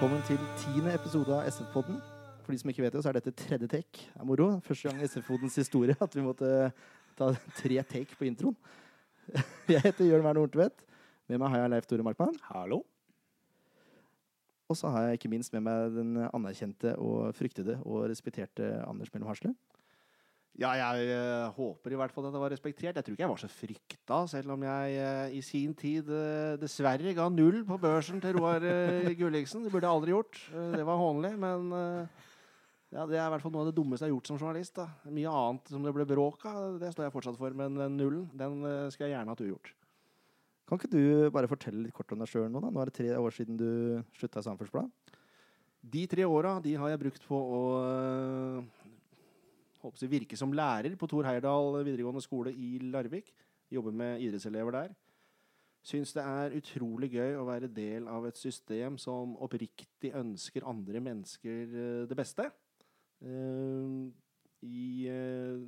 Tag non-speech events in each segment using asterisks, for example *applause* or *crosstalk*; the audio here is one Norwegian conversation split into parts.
Velkommen til tiende episode av SF-podden. For de som ikke vet det, så er dette tredje take. Det er moro. Første gang i SF-poddens historie at vi måtte ta tre take på introen. *laughs* Jeg heter Jørn Werner Horntvedt. Med meg har jeg Leif Tore Markmann. Hallo. Og så har jeg ikke minst med meg den anerkjente og fryktede og respekterte Anders Mellom Hasle. Ja, jeg uh, håper i hvert fall at det var respektert. Jeg tror ikke jeg var så frykta, selv om jeg uh, i sin tid uh, dessverre ga null på børsen til Roar Gulliksen. Det burde jeg aldri gjort. Det var hånlig, men ja, det er i hvert fall noe av det dummeste jeg har gjort som journalist. Da. Mye annet som det ble bråk av, det står jeg fortsatt for, men den nullen den skal jeg gjerne hatt ugjort. Kan ikke du bare fortelle litt kort om deg sjøl nå? da? Nå er det tre år siden du slutta i Samferdselsbladet. De tre åra de har jeg brukt på å håper jeg, virke som lærer på Tor Heyerdahl videregående skole i Larvik. Jobber med idrettselever der. Syns det er utrolig gøy å være del av et system som oppriktig ønsker andre mennesker øh, det beste. Uh, I uh,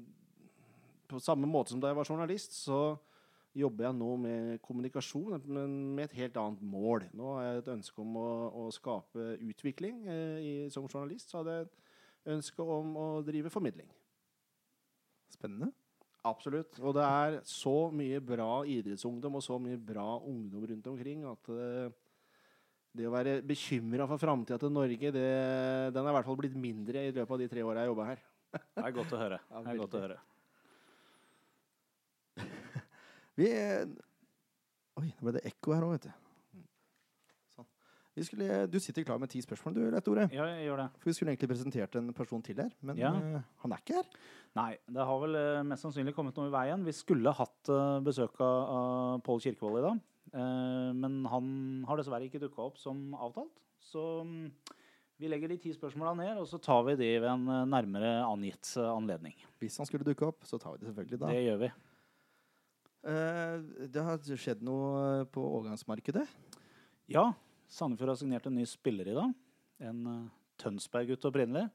På samme måte som da jeg var journalist, så jobber jeg nå med kommunikasjon, men med et helt annet mål. Nå har jeg et ønske om å, å skape utvikling. Uh, i, som journalist så hadde jeg et ønske om å drive formidling. Spennende. Absolutt. Og det er så mye bra idrettsungdom og så mye bra ungdom rundt omkring at eh, det å være bekymra for framtida til Norge, det, den er i hvert fall blitt mindre i løpet av de tre åra jeg jobba her. *laughs* Det er godt å høre. Ja, Det er godt å høre. *laughs* Vi Oi, nå ble det ekko her òg, vet du. Vi skulle, du sitter klar med ti spørsmål, du, Leif Tore. Ja, jeg gjør det. For vi skulle egentlig presentert en person til her, men Ja. uh, han er ikke her. Nei, det har vel uh, mest sannsynlig kommet noe i veien. Vi skulle hatt uh, besøk av, Pål Kirkevold i dag. Men han har dessverre ikke dukka opp som avtalt. Så um, vi legger de ti spørsmåla ned, og så tar vi de ved en nærmere angitt anledning. Hvis han skulle dukke opp, så tar vi det selvfølgelig da. Det gjør vi. Det har skjedd noe på overgangsmarkedet. Ja, Sandefjord har signert en ny spiller i dag. En uh, Tønsberg-gutt opprinnelig.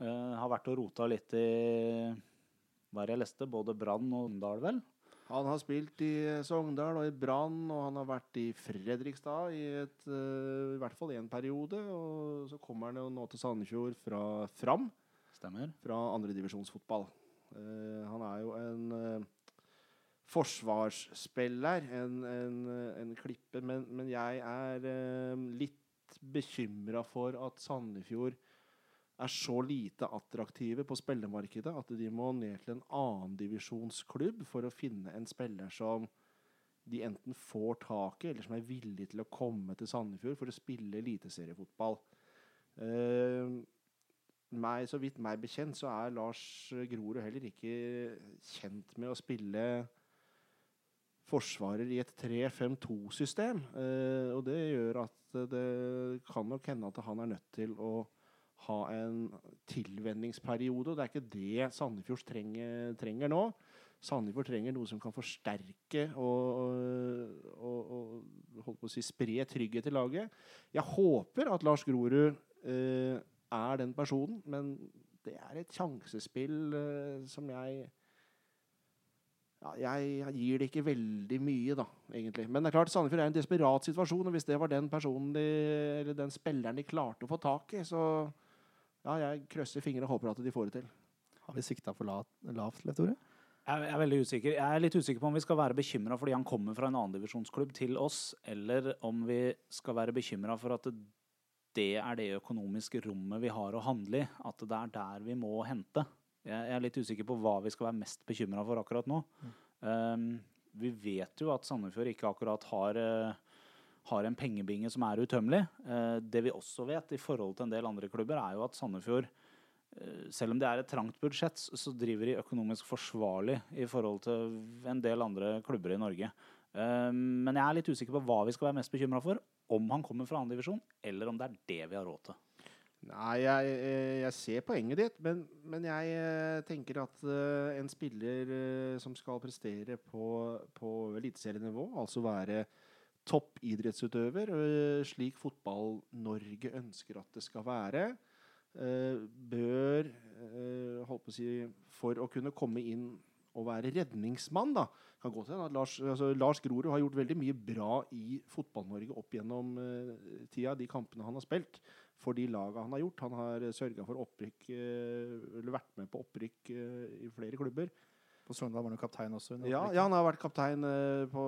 Uh, har vært og rota litt i hva jeg leste, både Brann og Ungdal, vel. Han har spilt i Sogndal og i Brann, og han har vært i Fredrikstad i, et, uh, i hvert fall én periode. Og så kommer han jo nå til Sandefjord fra Fram, Stemmer. fra andredivisjonsfotball. Uh, han er jo en forsvarsspiller, en, en, en klippe, men, men jeg er eh, litt bekymra for at Sandefjord er så lite attraktive på spillermarkedet at de må ned til en annendivisjonsklubb for å finne en spiller som de enten får tak i, eller som er villig til å komme til Sandefjord for å spille eliteseriefotball. Eh, meg, så vidt meg bekjent, så er Lars Grorud heller ikke kjent med å spille forsvarer i et 3-5-2-system. Eh, og det gjør at det kan nok hende at han er nødt til å ha en tilvenningsperiode. Og det er ikke det Sandefjord trenger, trenger nå. Sandefjord trenger noe som kan forsterke og, og, og holdt på å si, spre trygghet i laget. Jeg håper at Lars Grorud eh, er den personen, men det er et sjansespill eh, som jeg ja, jeg gir det ikke veldig mye, da, egentlig. Men det er klart, Sandefjord er i en desperat situasjon, og hvis det var den personen de, eller den spilleren de klarte å få tak i, så ja, jeg krøsser fingre og håper at de får det til. Har vi sikta for la- lavt, Leif Tore? Jeg er veldig usikker. Jeg er litt usikker på om vi skal være bekymra fordi han kommer fra en annendivisjonsklubb til oss, eller om vi skal være bekymra for at det er det økonomiske rommet vi har å handle i. At det er der vi må hente. Jeg er litt usikker på hva vi skal være mest bekymra for akkurat nå. Um, vi vet jo at Sandefjord ikke akkurat har, eh, har en pengebinge som er utømmelig. Eh, det vi også vet i forhold til en del andre klubber, er jo at Sandefjord eh, selv om det er et trangt budsjett, så- driver de økonomisk forsvarlig i forhold til en del andre klubber i Norge. Eh, Men jeg er litt usikker på hva vi skal være mest bekymra for. Om han kommer fra andredivisjon, eller om det er det vi har råd til. Nei, jeg, eh, jeg ser poenget ditt, men, men jeg eh, tenker at eh, en spiller som skal prestere på, på eliteserienivå, altså være toppidrettsutøver, slik Fotball-Norge ønsker at det skal være, bør, holdt på å si, for å kunne komme inn å være redningsmann. da. Kan gå til at Lars, altså, Lars Grorud har gjort veldig mye bra i Fotball-Norge opp gjennom uh, tida, de kampene han har spilt, for de laga han har gjort. Han har sørga for opprykk, uh, eller vært med på opprykk uh, i flere klubber. På Sogndal var han jo kaptein også. Ja, ja, han har vært kaptein uh, på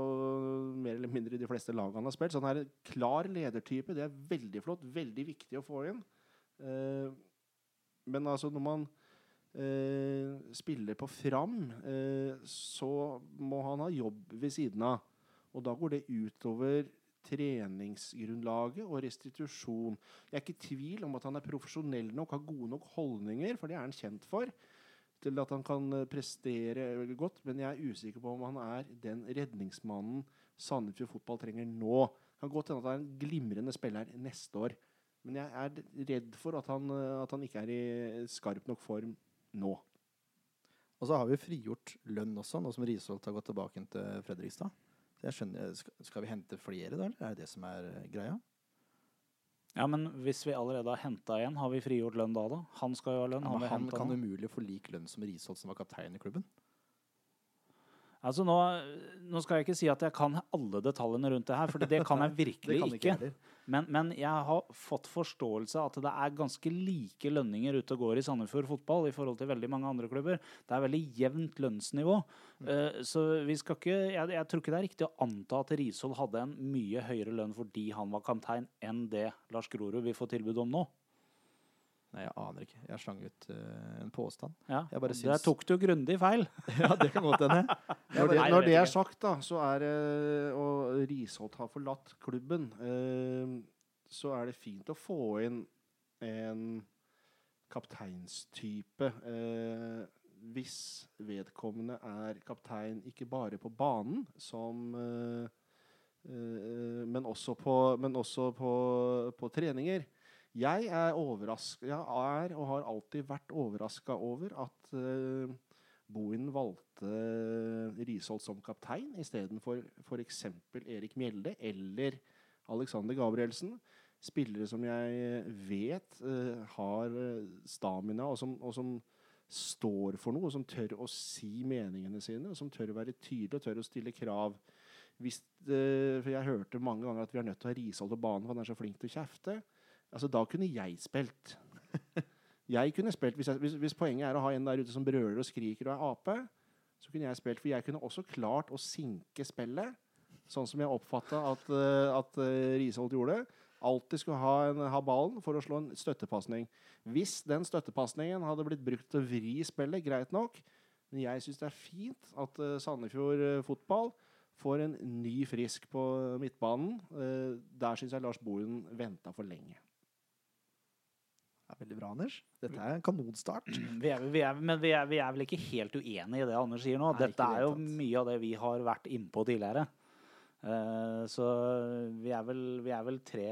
mer eller mindre de fleste lagene han har spilt. Så han er en klar ledertype. Det er veldig flott. Veldig viktig å få inn. Men altså, når man spiller på Fram, så må han ha jobb ved siden av. Og da går det utover treningsgrunnlaget og restitusjon. Jeg er ikke i tvil om at han er profesjonell nok, har gode nok holdninger, for det er han kjent for, til at han kan eh, prestere godt. Men jeg er usikker på om han er den redningsmannen Sandefjord fotball trenger nå. Kan godt hende at han er en glimrende spiller neste år. Men jeg er redd for at han, eh, at han ikke er i skarp nok form nå. Og så har vi frigjort lønn også, nå som Risholt har gått tilbake til Fredrikstad. Skjønner, skal, skal vi hente flere da, eller er det det som er eh, greia? Ja, men hvis vi allerede har henta en, har vi frigjort lønn da, da? Han skal jo ha lønn. Ja, han kan umulig få lik lønn som Risholt, som var kaptein i klubben. Altså nå, nå skal jeg ikke si at jeg kan alle detaljene rundt det her, for det kan jeg *laughs* virkelig kan ikke. ikke. Men, men jeg har fått forståelse av at det er ganske like lønninger ute og går i Sandefjord fotball i forhold til veldig mange andre klubber. Det er veldig jevnt lønnsnivå. Eh, så vi skal ikke jeg, jeg tror ikke det er riktig å anta at Rishold hadde en mye høyere lønn fordi han var kaptein, enn det Lars Grorud vil få tilbud om nå. Nei, jeg aner ikke. Jeg slang ut uh, en påstand. Ja, Jeg bare Der syns- tok du grundig feil. *laughs* ja, det kan godt hende. *laughs* Når det, når det er sagt, da, så er det Og Risholt har forlatt klubben, Uh, så er det fint å få inn en kapteinstype. Uh, hvis vedkommende er kaptein ikke bare på banen, som eh, eh, men også på, men også på, på treninger. Jeg er Jeg er og har alltid vært overraska over at uh, Bohin valgte Risholt som kaptein istedenfor f.eks. Erik Mjelde eller Alexander Gabrielsen. Spillere som jeg vet uh, har eh, stamina, og som, og som står for noe, og som tør å si meningene sine, og som tør å være tydelig og tør å stille krav. Hvis, uh, for jeg hørte mange ganger at vi er nødt til å ha Risholt på banen, for han er så flink til å kjefte. Altså, da kunne jeg spilt. Jeg kunne spilt, hvis, jeg, hvis, hvis poenget er å ha en der ute som brøler og skriker og er ape, så kunne jeg spilt. For jeg kunne også klart å sinke spillet, sånn som jeg oppfatta at, uh, at uh, Risholt gjorde. Alltid skulle ha, en, ha ballen for å slå en støttepasning. Hvis den støttepasningen hadde blitt brukt til å vri spillet, greit nok. Men jeg syns det er fint at uh, Sandefjord fotball får en ny frisk på midtbanen. Der syns jeg Lars Bohin venta for lenge. Er veldig bra, Anders. Dette er en kanonstart. Vi er, vi er, men vi er, vi er vel ikke helt uenig i det Anders sier nå. Nei, Dette er jo mye av det vi har vært innpå tidligere. Uh, så vi er, vel, vi er vel tre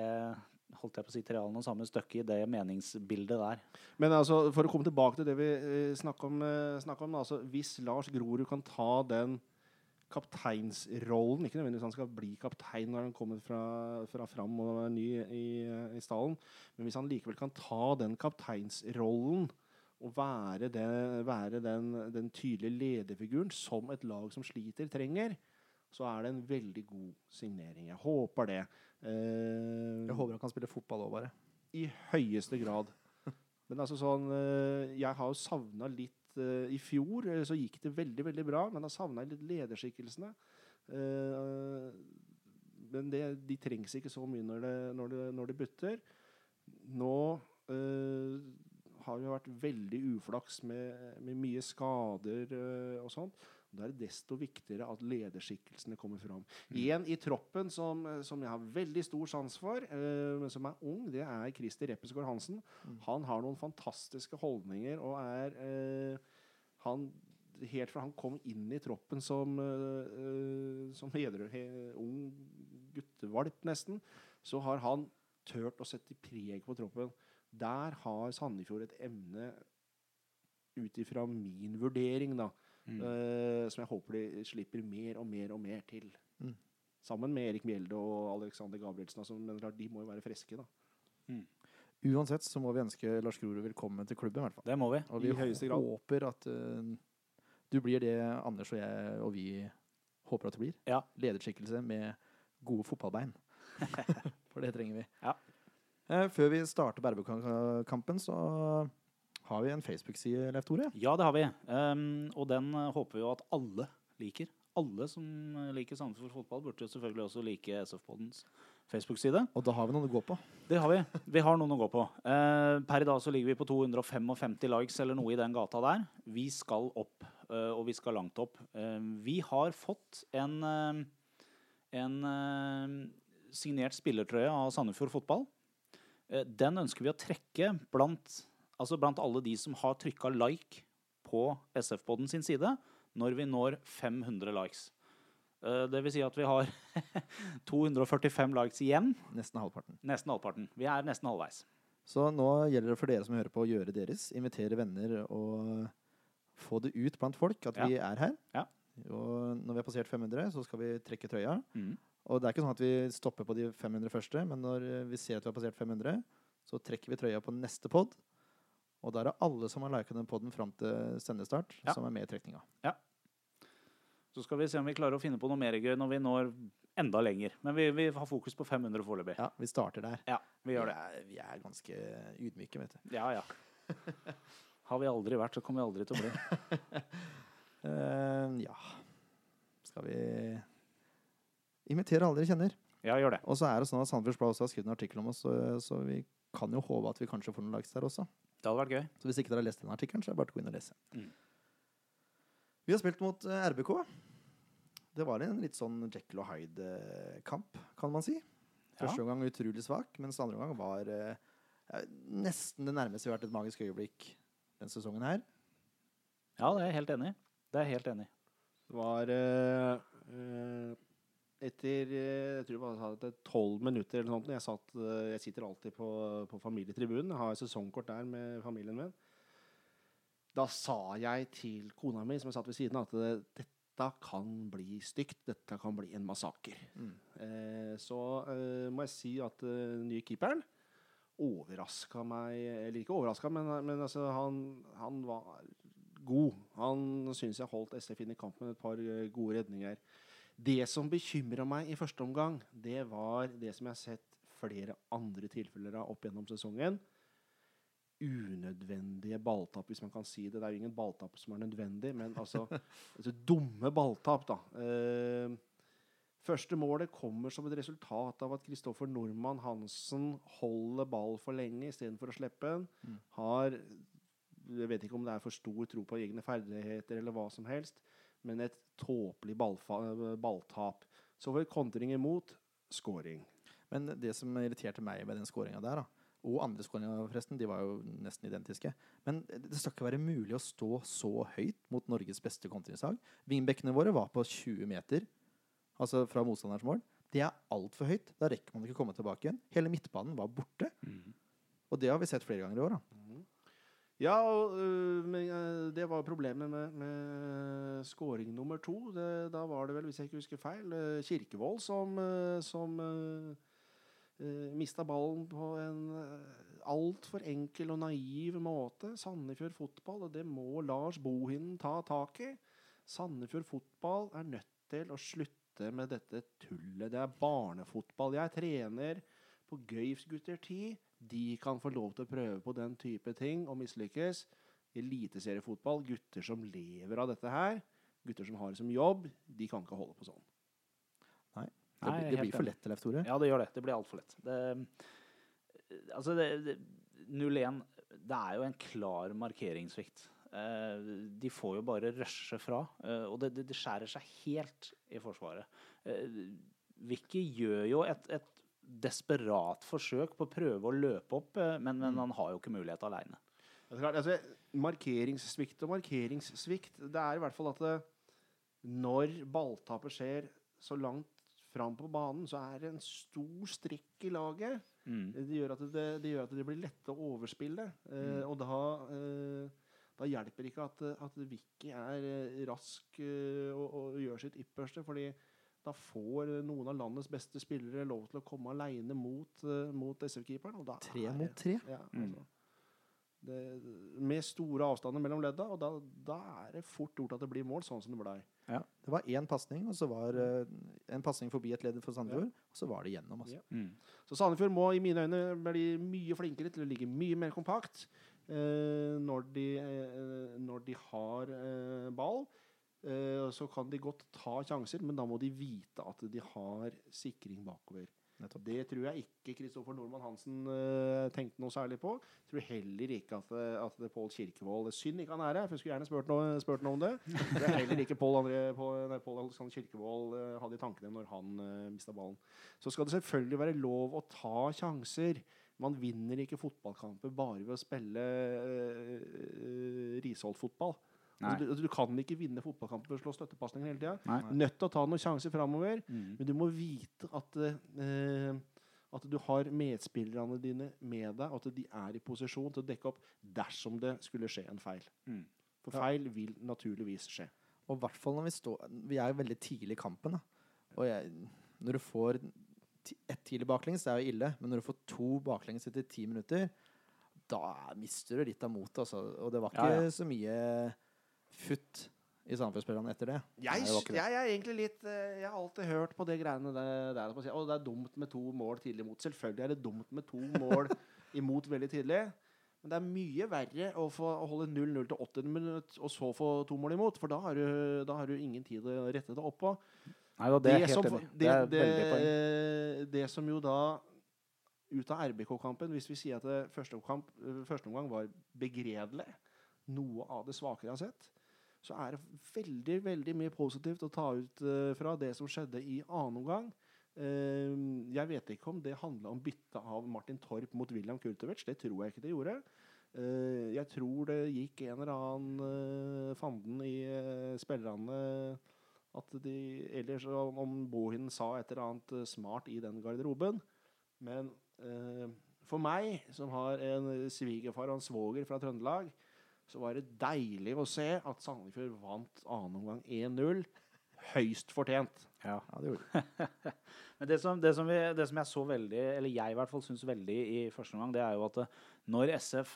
holdt jeg på å si tre og samme støkke i det meningsbildet der. Men altså, for å komme tilbake til det vi eh, snakker om, eh, snakker om altså, Hvis Lars Grorud kan ta den kapteinsrollen Ikke nødvendigvis han skal bli kaptein når han kommer fra, fra Fram og er ny i, i stallen, men hvis han likevel kan ta den kapteinsrollen og være, det, være den, den tydelige lederfiguren som et lag som sliter, trenger, så er det en veldig god signering. Jeg håper det. Eh, Jeg håper han kan spille fotball òg, bare. i høyeste grad. Men altså sånn eh, Jeg har jo savna litt I fjor eh, så gikk det veldig, veldig bra, men jeg savna litt lederskikkelsene. Eh, men det, de trengs ikke så mye når det, når det, når det butter. Nå eh, har vi vært veldig uflaks med, med mye skader eh, og sånt. Da er det desto viktigere at lederskikkelsene kommer fram. En i troppen som, som jeg har veldig stor sans for, men men som er ung, det er Christer Reppesgaard Hansen. Han har noen fantastiske holdninger og er uh, han, Helt fra han kom inn i troppen som, eh, eh, som heder, he, ung guttevalp, nesten, så har han turt å sette preg på troppen. Der har Sandefjord et emne ut ifra min vurdering, da. Eh, som jeg håper de slipper mer og mer og mer til. Mm. Sammen med Erik Mjelde og Alexander Gabrielsen. Altså, men klart, de må jo være friske, da. Uansett så må vi ønske Lars Grorud velkommen til klubben, i hvert fall. Det må vi. Og vi I høyeste grad. håper at uh, Du blir det Anders og jeg og vi håper at du blir. Ja. Lederskikkelse med gode fotballbein. *laughs* For det trenger vi. Ja. Eh, Før vi starter Bærebø-kampen, så har vi en Facebook-side, Leif Tore. Ja, det har vi. Um, og den eh, håper vi jo at alle liker. Alle som eh, liker Sandefjord fotball, burde jo selvfølgelig også like SF-poddens Facebook-side. Og da har vi noen å gå på. Det har vi. Vi har noen å gå på. Uh, per i dag så ligger vi på 255 likes eller noe i den gata der. Vi skal opp, uh, og vi skal langt opp. Uh, vi har fått en, en signert spillertrøye av Sandefjord fotball. Den ønsker vi å trekke blant, altså blant alle de som har trykka like på SF-podden sin side, når vi når 500 likes. Eh, det vil si at vi har *laughs* 245 likes igjen. Nesten halvparten. Nesten halvparten. Vi er nesten halvveis. Så nå gjelder det for dere som hører på, å gjøre deres. Invitere venner og få det ut blant folk at vi er her. Ja. Og når vi har passert 500, så skal vi trekke trøya. Mm. Og det er ikke sånn at vi stopper på de 500 første, men når vi ser at vi har passert 500, så trekker vi trøya på neste pod. Og da er det alle som har liket den poden fram til sendestart, Ja. som er med i trekninga. Så skal vi se om vi klarer å finne på noe mer gøy når vi når enda lenger. Men vi, vi har fokus på 500 foreløpig. Ja, vi starter der. Ja, vi gjør det. er, vi er ganske ydmyke, vet du. Ja, ja. *laughs* Har vi aldri vært, så kommer vi aldri til å bli. uh, *laughs* ja Skal vi invitere alle dere kjenner? Ja, gjør det. Og så er det sånn at Sandefjords Blad også har skrevet en artikkel om oss, så, så vi kan jo håpe at vi kanskje får noen likes der også. Det hadde vært gøy. Så hvis ikke dere har lest den artikkelen, så er det bare å gå inn og lese. Mm. Vi har spilt mot eh, RBK. Det var en litt sånn Jekyll og Hyde-kamp, kan man si. Første omgang utrolig svak, mens andre omgang var ja, nesten det nærmeste vi har vært et magisk øyeblikk denne sesongen her. Ja, det er jeg helt enig i. Det er jeg helt enig i. Det var uh, eh, etter eh, jeg tror det var tolv minutter eller noe jeg, satt, eh, jeg sitter alltid på, på familietribunen, jeg har sesongkort der med familien min. Da sa jeg til kona mi, som jeg satt ved siden av, at dette kan bli stygt. Dette kan bli en massaker. Mm. Eh, så eh, må jeg si at eh, den nye keeperen overraska meg Eller ikke overraska, men, men altså, han, han var god. Han syns jeg holdt SF inn i kampen med et par gode redninger. Det som bekymra meg i første omgang, det var det som jeg har sett flere andre tilfeller av opp gjennom sesongen. Unødvendige balltap, hvis man kan si det. Det er jo ingen balltap som er nødvendig, men altså, *laughs* altså dumme balltap, da. Uh, første målet kommer som et resultat av at Kristoffer Nordmann Hansen holder ball for lenge istedenfor å slippe den. Mm. Har Jeg vet ikke om det er for stor tro på egne ferdigheter eller hva som helst, men et tåpelig balltap. Så får vi kontring imot. Scoring. Men det som irriterte meg med den skåringa der, da, og andre skåringer forresten, de var jo nesten identiske. Men det skal ikke være mulig å stå så høyt mot Norges beste kontringslag. Vingbekkene våre var på 20 meter, altså fra motstanderens mål. Det er altfor høyt. Da rekker man ikke å komme tilbake igjen. Hele midtbanen var borte. Og det har vi sett flere ganger i år. da. Ja, og, øh, men øh, det var problemet med, med scoring nummer to. Det, da var det vel, hvis jeg ikke husker feil, øh, Kirkevold som, som uh, mista ballen på en altfor enkel og naiv måte. Sandefjord fotball, og det må Lars Bohinen ta tak i. Sandefjord fotball er nødt til å slutte med dette tullet. Det er barnefotball. Jeg trener på Gøyfs gutter 10. De kan få lov til å prøve på den type ting og mislykkes. Eliteseriefotball, gutter som lever av dette her, gutter som har det som jobb, de kan ikke holde på sånn. Det, Nei, blir- er det blir for lett, Leif Tore. Ja, det gjør det. Det blir altfor lett. Det, altså, det, det, 0-1 Det er jo en klar markeringssvikt. Eh, de får jo bare rushe fra, eh, og det, det, det skjærer seg helt i Forsvaret. Eh, Vicky gjør jo et, et desperat forsøk på å prøve å løpe opp, eh, men, men han har jo ikke mulighet aleine. Altså, markeringssvikt og markeringssvikt, det er i hvert fall at det, når balltapet skjer så langt fram på banen, så er det en stor strekk i laget. Mm. Det gjør at det, det, gjør at det blir lett å overspille. Eh, og da, eh, da hjelper ikke at, at Vicky er eh, rask eh, og, og gjør sitt ypperste, fordi da får noen av landets beste spillere lov til å komme aleine mot, eh, mot SF-keeperen. og da Tre er mot tre. Ja, Mm. altså. Det, med store avstander mellom ledda, og da, da er det fort gjort at det blir mål, sånn som det blei. Det var én pasning, og så var eh, en pasning forbi et ledd for Sandefjord, og så var det gjennom. Altså. Ja. Mm. Så Sandefjord må i mine øyne bli mye flinkere til å ligge mye mer kompakt eh, når, de, eh, når de har eh, ball. Eh, så kan de godt ta sjanser, men da må de vite at de har sikring bakover. Nettopp. Det tror jeg ikke Kristoffer Nordmann Hansen uh, tenkte noe særlig på. Jeg tror heller ikke at, eh, at det Pål Kirkevold Synd ikke han er her, for jeg skulle gjerne spurt noe, spurt noe om det. Det er heller ikke Pål Alexander Kirkevold uh, hadde i tankene når han uh, mista ballen. Så skal det selvfølgelig være lov å ta sjanser. Man vinner ikke fotballkamper bare ved å spille uh, Risholt-fotball. Altså, du, du kan ikke vinne fotballkamper ved å slå støttepasninger hele tida. Nødt til å ta noen sjanser framover. Mm. Men du må vite at, eh, at du har medspillerne dine med deg, at de er i posisjon til å dekke opp dersom det skulle skje en feil. Mm. For feil vil naturligvis skje. Og i hvert fall når vi står Vi er jo veldig tidlig i kampen. Da. Og jeg, når du får ett tidlig baklengs, det er jo ille. Men når du får to baklengs etter ti minutter, da mister du litt av motet. Altså. Og det var ikke Ja, ja. så mye futt i Sandefjord-spillerne etter det. Jeg, Nei, det det. jeg er egentlig litt eh, Jeg har alltid hørt på det greiene der. der «Å, det er dumt med to mål tidlig imot. Selvfølgelig er det dumt med to mål *laughs* imot veldig tidlig. Men det er mye verre å, få, å holde 0-0 til 80 minutt, og så få to mål imot. For da har du, da har du ingen tid å rette det opp på. Nei, og det er helt som, det, Det det, som jo da ut av RBK-kampen, hvis vi sier at første, kamp, eh, første omgang var begredelig, noe av det svakere jeg har sett, så er det veldig veldig mye positivt å ta ut eh, fra det som skjedde i annen omgang. Eh, jeg vet ikke om det handla om bytte av Martin Torp mot William Kurtovic. Det tror jeg ikke det gjorde. Eh, jeg tror det gikk en eller annen fanden i spillerne at de Ellers om Bohin sa et eller annet smart i den garderoben. Men for meg, som har en svigerfar og en svoger fra Trøndelag, så var det deilig å se at Sandefjord vant annen omgang 1-0. Høyst fortjent. Ja. Ja, det gjorde det. *laughs* Men det som, det, som vi, det som jeg så veldig, eller jeg i hvert fall syns veldig i første omgang, det er jo at eh, når SF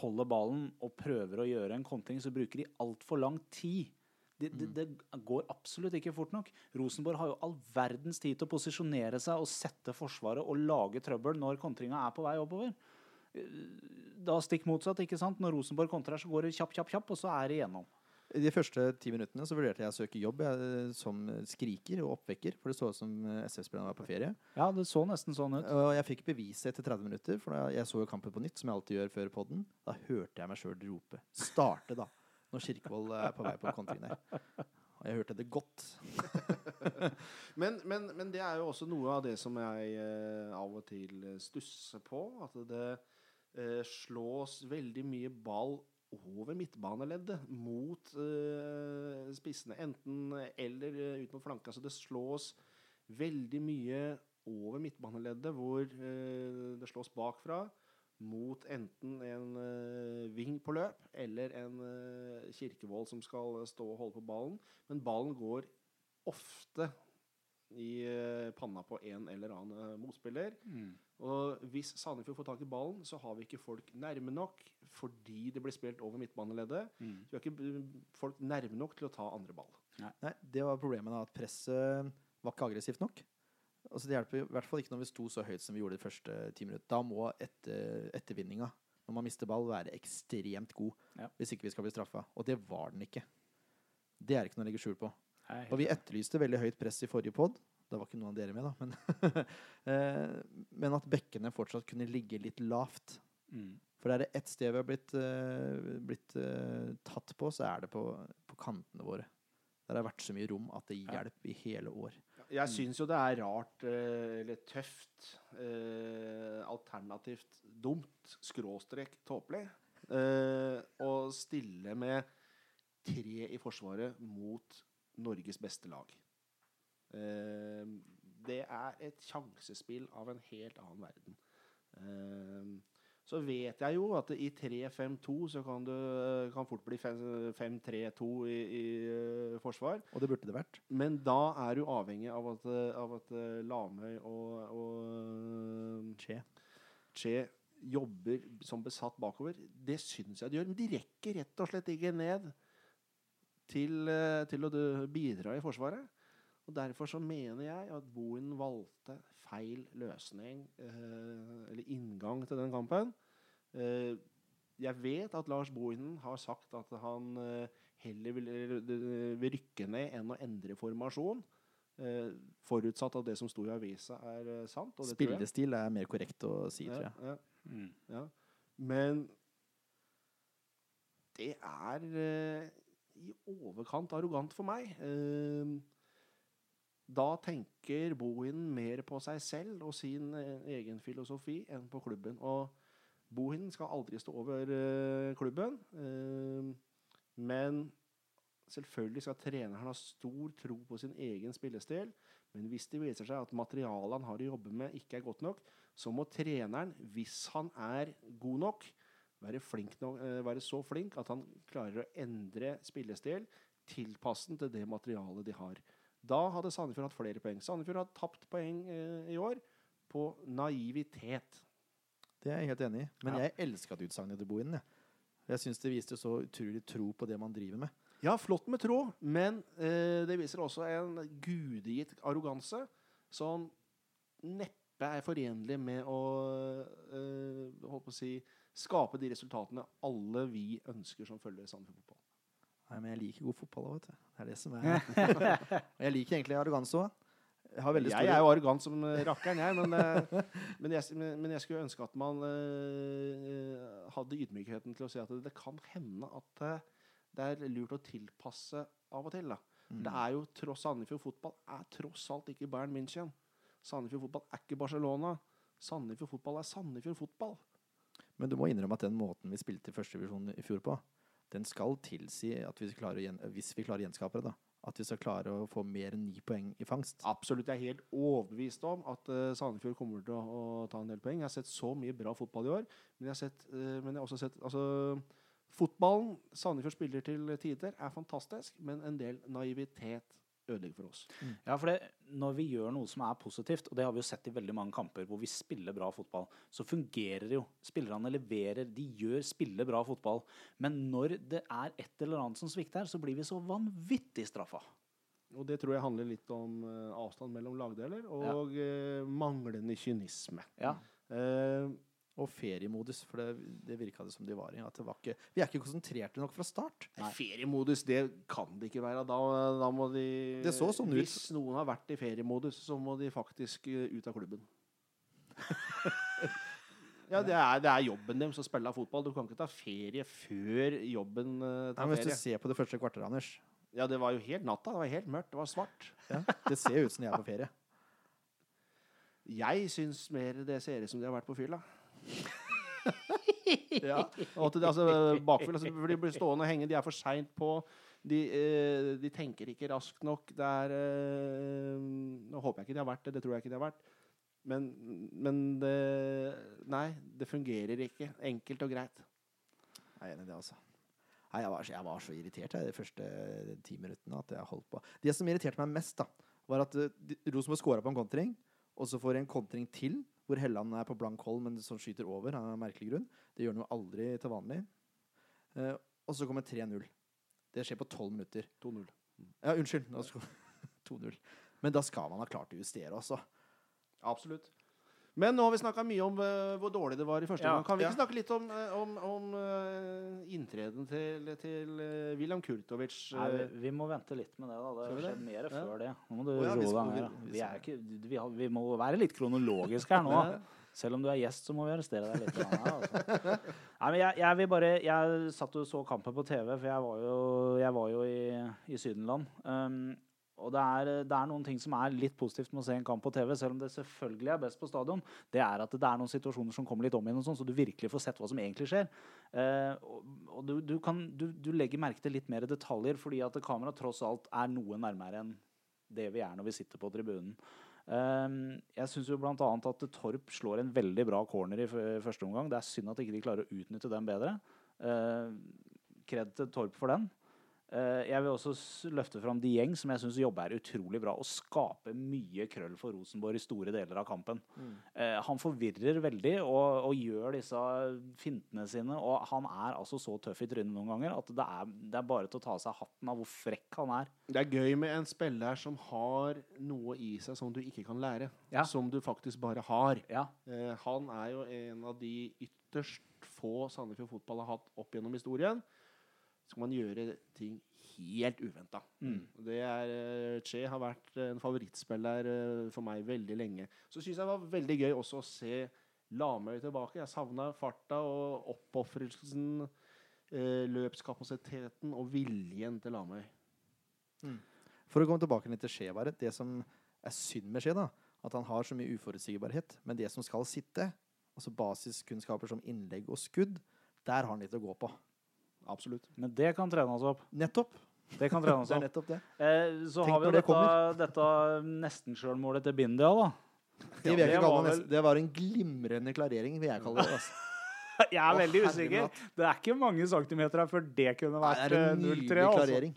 holder ballen og prøver å gjøre en kontring, så bruker de altfor lang tid. Det, det, det går absolutt ikke fort nok. Rosenborg har jo all verdens tid til å posisjonere seg og sette Forsvaret og lage trøbbel når kontringa er på vei oppover. Da stikk motsatt. ikke sant? Når Rosenborg kontrer, så går det kjapp, kjapp, kjapp, og så er det igjennom. De første ti minuttene så vurderte jeg å søke jobb jeg, som skriker og oppvekker, for det så ut som SF-spillerne var på ferie. Ja, det så nesten sånn ut. Og jeg fikk beviset etter 30 minutter, for da jeg så jo kampen på nytt, som jeg alltid gjør før podden. Da hørte jeg meg sjøl rope 'starte', da. Når Kirkevold er på vei på kontringen der. Og jeg hørte det godt. *laughs* Men, men, men det er jo også noe av det som jeg eh, av og til stusser på. At det eh, slås veldig mye ball over midtbaneleddet mot eh, spissene. Enten eller eh, ut mot flanka. Så det slås veldig mye over midtbaneleddet, hvor eh, det slås bakfra mot enten en ving på løp eller en Kirkevold som skal stå og holde på ballen. Men ballen går ofte i eh, panna på en eller annen eh, motspiller. Mm. Og hvis Sandefjord får tak i ballen, så har vi ikke folk nærme nok fordi det blir spilt over midtbaneleddet. Mm. Så vi har ikke folk nærme nok til å ta andre ball. Nei, det var problemet da, at presset var ikke aggressivt nok. Altså Det hjelper i hvert fall ikke når vi sto så høyt som vi gjorde de første ti minutter. Da må etter, ettervinninga, når man mister ball, være ekstremt god. Ja. Hvis ikke vi skal bli straffa. Og det var den ikke. Det er ikke noe å legge skjul på. Er Og vi etterlyste veldig høyt press i forrige pod. Da var ikke noen av dere med, da. Men, *laughs* eh, men at bekkene fortsatt kunne ligge litt lavt. Mm. For er det ett sted vi har blitt, eh, blitt eh, tatt på, så er det på, på kantene våre. Der har vært så mye rom at det hjelper i hele år. Jeg syns jo det er rart, eller tøft, alternativt dumt, skråstrek tåpelig, å stille med tre i Forsvaret mot Norges beste lag. Eh, det er et sjansespill av en helt annen verden. Eh, så vet jeg jo at i 3-5-2 så kan det kan fort bli 5-3-2 i, i eh, forsvar. Og det burde det vært. Men da er du avhengig av at, av at eh, Lamøy og, og Che. Che jobber som besatt bakover. Det syns jeg de gjør. Men de rekker rett og slett ikke ned til, eh, til å bidra i Forsvaret. Og Derfor så mener jeg at Bohin valgte feil løsning, eh, eller inngang til den kampen. Eh, jeg vet at Lars Bohinen har sagt at han eh, heller vil, vil rykke ned enn å endre formasjon. Eh, forutsatt at det som sto i avisa, er eh, sant. Og det tror jeg. Spillestil er mer korrekt å si, tror jeg. ja. Mm. Ja. Men det er eh, i overkant arrogant for meg. Da tenker Bohin mer på seg selv og sin eh, egen filosofi enn på klubben. Og Bohin skal aldri stå over eh, klubben. Eh, men selvfølgelig skal treneren ha stor tro på sin egen spillestil. Men hvis det viser seg at materialet han har å jobbe med, ikke er godt nok, så må treneren, hvis han er god nok, være, flink nok, være så flink at han klarer å endre spillestil, tilpasse den til det materialet de har. Da hadde Sandefjord hatt flere poeng. Sandefjord har tapt poeng eh, i år på naivitet. Det er jeg helt enig i. Men Ja. jeg elska utsagnet til Bohinen. Jeg, jeg syns det viste så utrolig tro på det man driver med. Ja, flott med tro, men eh, det viser også en gudegitt arroganse som neppe er forenlig med å eh, å si, skape de resultatene alle vi ønsker som følger Sandefjord fotball. Nei, men jeg liker god fotball òg, vet du. Det er det som er *laughs* Og jeg liker egentlig arroganse òg. Jeg har Jeg er jo arrogant som rakkeren, jeg, men, eh, men, jeg, men jeg skulle ønske at man uh, hadde ydmykheten til å si at det, kan hende at det er lurt å tilpasse av og til. da. Mm. Det er jo tross Sandefjord fotball er tross alt ikke Bayern München. Sandefjord fotball er ikke Barcelona. Sandefjord fotball er Sandefjord fotball. Men du må innrømme at den måten vi spilte i første divisjon i fjor på, den skal tilsi at vi klarer hvis vi klarer å gjenskape det, da, at vi skal klare å få mer enn ni poeng i fangst. Absolutt, Jeg er helt overbevist om at uh, Sandefjord kommer til å, å ta en del poeng. Jeg har sett så mye bra fotball i år, men jeg har, sett, uh, men jeg har også sett altså, Fotballen Sandefjord spiller til tider, er fantastisk, men en del naivitet ødelegger for oss. Ja, for det, når vi gjør noe som er positivt, og det har vi jo sett i veldig mange kamper hvor vi spiller bra fotball, så fungerer det jo. Spillerne leverer, de gjør spiller bra fotball. Men når det er et eller annet som svikter, så blir vi så vanvittig straffa. Og det tror jeg handler litt om eh, avstand mellom lagdeler og eh, manglende kynisme. Ja. Eh, Og feriemodus, for det, det virka det som de var i. At det var ikke, vi er ikke konsentrerte nok fra start. Nei. Feriemodus, det kan det ikke være. Da, da må de Det så sånn. Hvis noen har vært i feriemodus, så må de faktisk eh, ut av klubben. *laughs* ja, det er, det er jobben deres å spille fotball. Du kan ikke ta ferie før jobben Nei, tar men hvis du ser på det første kvarteret, Anders Ja, det var jo helt natta. Det var helt mørkt. Det var svart. ja, Det ser ut som de er på ferie. *laughs* Jeg syns mer det ser ut som de har vært på fylla. *laughs* Ja. Og at de, altså, bakfyll, altså, de blir stående og henge. De er for seint på. De, eh, de tenker ikke raskt nok. Det er eh, Nå håper jeg ikke de har vært det. Det tror jeg ikke de har vært. Men, men det Nei, det fungerer ikke. Enkelt og greit. Jeg er enig i det, altså. Nei, jeg, var, jeg var så irritert jeg, de første ti minuttene at jeg holdt på. Det som irriterte meg mest, da, var at uh, Rosenborg scora på en kontring, og så får de en kontring til, hvor Helland er på blank hold, men som skyter over av merkelig grunn. Det gjør han jo aldri til vanlig. Eh, og så kommer 3-0. Det skjer på 12 minutter. 2-0. Ja, unnskyld. 2-0. *laughs* Men da skal man ha klart å justere, også. Absolutt. Men nå har vi snakka mye om uh, hvor dårlig det var i første Ja. Kan vi ja. ikke snakke litt om, eh, om, om uh, inntreden til, til uh, William Kurtovic? Nei, vi, vi må vente litt med det. da. Det har skjedd mer Ja. før det. Nå må du oh, ja, roe vi deg ned. vi- må være litt kronologiske her nå. Ja. Selv om du er gjest, så må vi arrestere deg litt. her, Altså. Nei, men jeg, jeg vil bare Jeg satt og så kampen på TV, for jeg var jo, jeg var jo i, i Sydenland. Um, og det er, det er noen ting som er litt positivt med å se en kamp på TV, selv om det selvfølgelig er best på stadion. Det er at det er noen situasjoner som kommer litt om igjen, og sånn, så du virkelig får sett hva som egentlig skjer. Eh, og og du, du, kan, du, du legger merke til litt mer detaljer, fordi at kameraet tross alt er noe nærmere enn det vi er når vi sitter på tribunen. Eh, jeg syns jo bl.a. at Torp slår en veldig bra corner i første omgang. Det er synd at ikke de klarer å utnytte den bedre. Uh, kred til Torp for den. Eh, jeg vil også løfte fram Dieng, som jeg syns jobber utrolig bra og skaper mye krøll for Rosenborg i store deler av kampen. Mm. han forvirrer veldig og, og gjør disse fintene sine, og han er altså så tøff i trynet noen ganger at det er, det er bare til å ta av seg hatten av hvor frekk han er. Det er gøy med en spiller som har noe i seg som du ikke kan lære. Ja. Som du faktisk bare har. Ja. Eh, han er jo en av de ytterst få Sandefjord fotball har hatt opp gjennom historien. Så kan man gjøre ting helt uventa. Mm. Det er eh, Che har vært en favorittspiller eh, for meg veldig lenge. Så syns jeg det var veldig gøy også å se Lamøy tilbake. Jeg savna farta og oppofrelsen, eh, løpskapasiteten og viljen til Lamøy. For å komme tilbake litt til Skje, bare. Det som er synd med Skje, da, at han har så mye uforutsigbarhet. Men det som skal sitte, altså basiskunnskaper som innlegg og skudd, der har han litt å gå på. Absolutt. Men det kan trene oss opp. Nettopp. Det kan trenes *laughs* Det er opp. nettopp det. Eh, så Tenk har vi jo det dette, dette nesten-sjølmålet til Bindia, da. *laughs* Det, vil jeg det kalle var det, vel- nesten. det var en glimrende klarering, vil jeg kalle det. Altså. *laughs* Jeg er Å, veldig usikker. Det er ikke mange centimeter her før det kunne Nei, vært det er en eh, 0-3. nydelig Altså. klarering.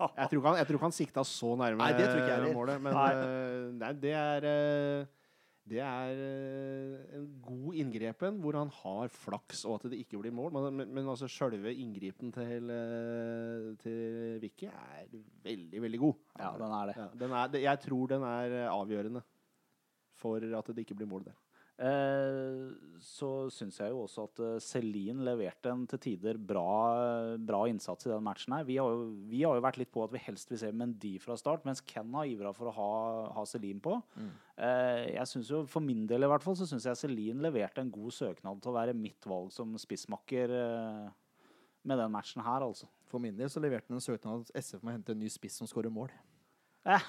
Jeg tror ikke han, jeg tror ikke han sikta så nærme Nei, det tror ikke jeg heller. målet, men Nei. eh, nei, det er eh, det er eh, en god inngrepen hvor han har flaks og at det ikke blir mål. Men, men, men altså sjølve inngripen til, eh, til Vicky er veldig, veldig god. Ja, den er det. Ja, den er, jeg tror den er eh, avgjørende for at det ikke blir mål der. Eh, så syns jeg jo også at eh, Celine leverte en til tider bra, bra innsats i den matchen her. Vi har, jo, vi har jo vært litt på at vi helst vil se Mendy fra start, mens Ken har ivra for å ha, ha Celine på. Mm. jeg synes jo, For min del i hvert fall, så syns jeg Celine leverte en god søknad til å være mitt valg som spissmakker eh, med den matchen her, altså. For min del så leverte han en søknad at SF må hente en ny spiss som skårer mål. Eh.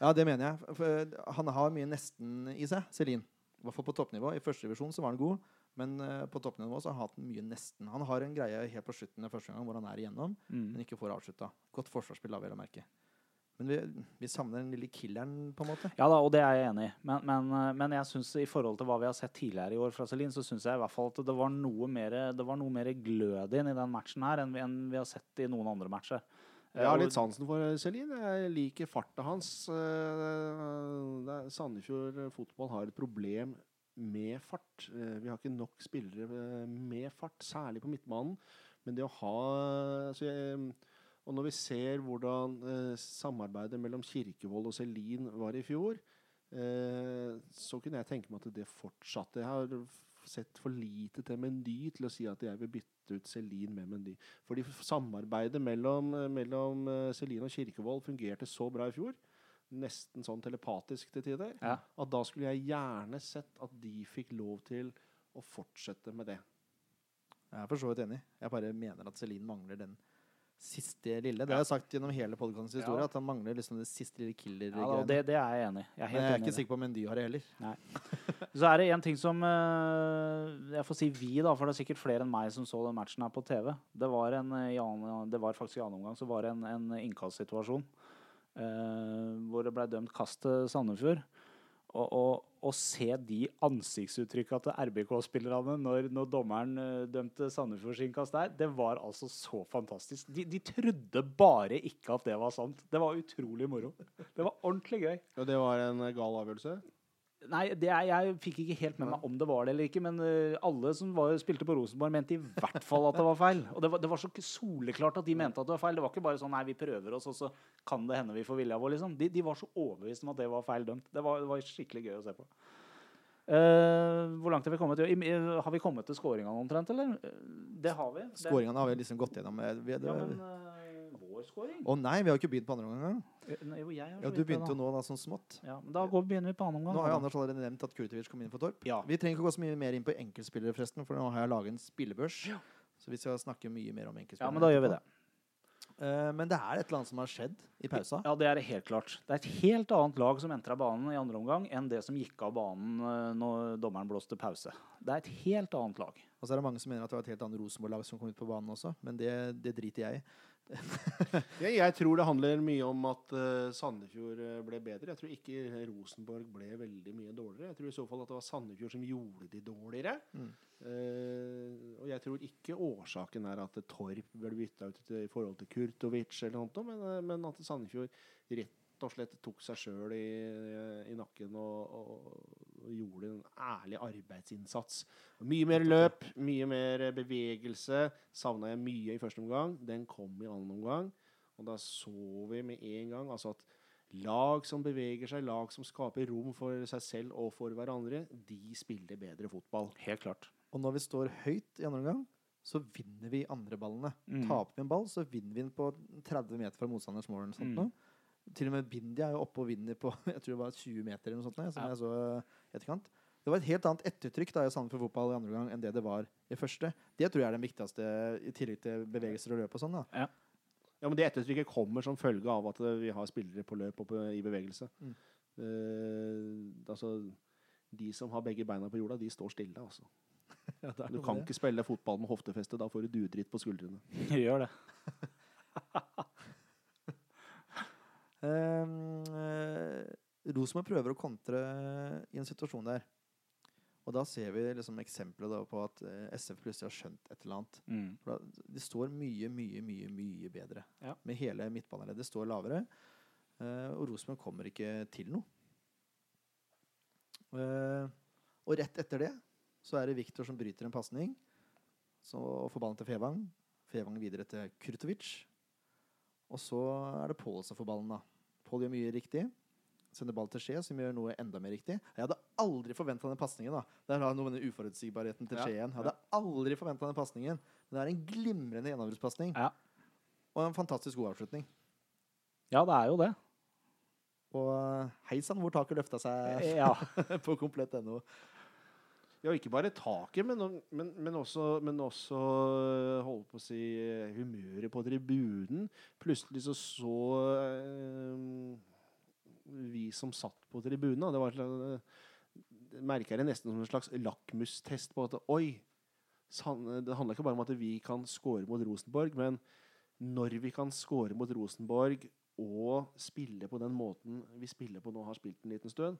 Ja, det mener jeg. For han har mye nesten i seg, Celine. I hvert fall på toppnivå. I første divisjon så var han god, men eh, på toppnivå så har han hatt mye nesten. Han har en greie helt på slutten av første gang hvor han er igjennom, Mm. men ikke får avslutta. Godt forsvarsspill, da, vel å merke. Men vi, vi savner den lille killeren, på en måte. Ja da, og det er jeg enig i. Men, men, eh, men jeg synes i forhold til hva vi har sett tidligere i år fra Celine, så syns jeg i hvert fall at det var noe mer, det var noe mer glød inn i den matchen her enn vi, enn vi har sett i noen andre matcher. Eh, Jeg har litt sansen for Celine. Jeg liker farta hans. Eh, Sandefjord fotball har et problem med fart. Eh, Vi har ikke nok spillere eh, med fart, særlig på midtbanen. Men det å ha jeg, Og når vi ser hvordan eh, samarbeidet mellom Kirkevold og Selin var i fjor, eh, så kunne jeg tenke meg at det fortsatte. Jeg har sett for lite til Mendy til å si at jeg vil bytte ut Selin med Mendy. Fordi samarbeidet mellom, mellom Celine Selin og Kirkevold fungerte så bra i fjor, nesten sånn telepatisk til tider, Ja. at da skulle jeg gjerne sett at de fikk lov til å fortsette med det. Jeg er for så vidt enig. Jeg bare mener at Celine mangler den siste lille. Det har jeg sagt gjennom hele podkastens historie, Ja. at han mangler liksom det siste lille Ja, da, det, det er jeg enig i. Jeg er Men jeg er ikke sikker på om Mendy har det heller. Så er det en ting som eh, Jeg får si vi, da, for det er sikkert flere enn meg som så den matchen her på TV. Det var, en, eh, det var faktisk i annen omgang så var det en, en innkastsituasjon eh, hvor det ble dømt kast til Sandefjord. Å se de ansiktsuttrykka til RBK-spillerne når, når dommeren dømte dømte Sandefjords innkast der, det var altså så fantastisk. De, de trodde bare ikke at det var sant. Det var utrolig moro. Det var ordentlig gøy. Og det var en eh, gal avgjørelse. Nei, det er, jeg fikk ikke helt med meg om det var det eller ikke, men øh, alle som var, spilte på Rosenborg, mente i hvert fall at det var feil. Og det var, det var så soleklart at de mente at det var feil. Det var ikke bare sånn nei, vi prøver oss, og så kan det hende vi får vilja vår, liksom. De, de var så overbevist om at det var feil dømt. Det var, det var skikkelig gøy å se på. Uh, hvor langt har vi kommet? I, har vi kommet til skåringene omtrent, eller? Eh, Det har vi. Det- Skåringene har vi liksom gått gjennom. eh, Vi, det, Ja, men øh, vår skåring? nei, vi har jo ikke begynt på andre omgang engang. Eh, Ja, du begynte jo nå da sånn smått. Ja, men da går, begynner vi på andre omgang. Nå har jo. Anders allerede nevnt at Kurtovic kom inn for Torp. Ja. Vi trenger ikke gå så mye mer inn på enkeltspillere, forresten, for nå har jeg laget en spillebørs. Så vi skal snakke mye mer om enkeltspillere. ja, men da gjør vi det. Eh, men det er et eller annet som har skjedd i pausa. Ja, det er det helt klart. Det er et helt annet lag som entra banen i andre omgang enn det som gikk av banen eh, når dommeren blåste pause. Det er et helt annet lag. Og så er det mange som mener at det var et helt annet Rosenborg-lag som kom ut på banen også, men det, det driter jeg i. Jeg, jeg tror det handler mye om at uh, Sandefjord eh, ble bedre. Jeg tror ikke Rosenborg ble veldig mye dårligere. Jeg tror i så fall at det var Sandefjord som gjorde de dårligere. Mm. Uh, og jeg tror ikke årsaken er at Torp ble bytta ut i forhold til Kurtovic, eller noe, men, men at Sandefjord rett og slett tok seg sjøl i, i nakken og, og, og gjorde en ærlig arbeidsinnsats. Mye mer løp, mye mer bevegelse. Savna jeg mye i første omgang. Den kom i annen omgang. Og da så vi med en gang altså at lag som beveger seg, lag som skaper rom for seg selv og for hverandre, de spiller bedre fotball. Helt klart. Og når vi står høyt i andre omgang, så vinner vi andre ballene. Mm. Taper vi en ball, så vinner vi den på 30 meter fra motstanders mål. eller noe sånt Mm. Til og med Bindi er jo oppe og vinner på *laughs* jeg tror det var 20 meter. eller noe sånt, som Ja. jeg så etterkant. Det var et helt annet ettertrykk da i Sandefjord fotball i andre gang enn det det var i første. Det tror jeg er den viktigste, i tillegg til bevegelser og løp og sånn. da. Ja, men Det ettertrykket kommer som følge av at vi har spillere på løp og på, i bevegelse. Mm. Uh, altså, de som har begge beina på jorda, de står stille. altså. *laughs* Ja, Du kan det. ikke spille fotball med hoftefeste. Da får du duedritt på skuldrene. *laughs* Gjør det. Ehm, eh, Rosenborg prøver å kontre i en situasjon der. Og da ser vi liksom eksempler på at eh, SF plutselig har skjønt et eller annet. Mm. Da, de står mye, mye, mye mye bedre. Ja. Med hele midtbaneleddet står lavere. eh, og Rosenborg kommer ikke til noe. Eh, og rett etter det så er det Viktor som bryter en pasning. Og får ballen til Fevang. Fevang videre til Kurtovic. Og så er det Pål som får ballen. da. Pål gjør mye riktig. Sender ball til Skje, som gjør noe enda mer riktig. Jeg hadde aldri forventa den pasningen. Der har noe med den uforutsigbarheten til Ja, Skje igjen. Jeg hadde aldri forventa den pasningen. Men det er en glimrende gjennombruddspasning. Ja. Og en fantastisk god avslutning. ja, det er jo det. Og eh, hei sann hvor taket løfta seg Ja. *laughs* på komplett.no. Ja, ikke bare taket, men, men, men også, men også holde holdt på å si øh, humøret på tribunen. Plutselig så så øh, vi som satt på tribunen, det var merker jeg det nesten som en slags lakmustest på at oi, det handler ikke bare om at vi kan score mot Rosenborg, men når vi kan score mot Rosenborg og spille på den måten vi spiller på nå, har spilt en liten stund,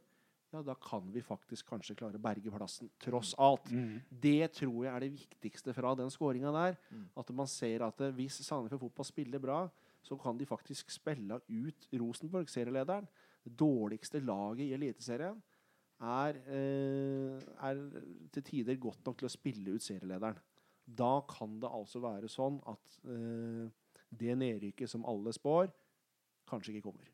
ja, da kan vi faktisk kanskje klare å berge plassen, tross alt. Mm. Det tror jeg er det viktigste fra den skåringa der. Mm. At man ser at eh, hvis Sandefjord Fotball spiller bra, så kan de faktisk spille ut Rosenborg, serielederen. Det dårligste laget i Eliteserien er, eh, er til tider godt nok til å spille ut serielederen. Da kan det altså være sånn at eh, det nedrykket som alle spår, kanskje ikke kommer.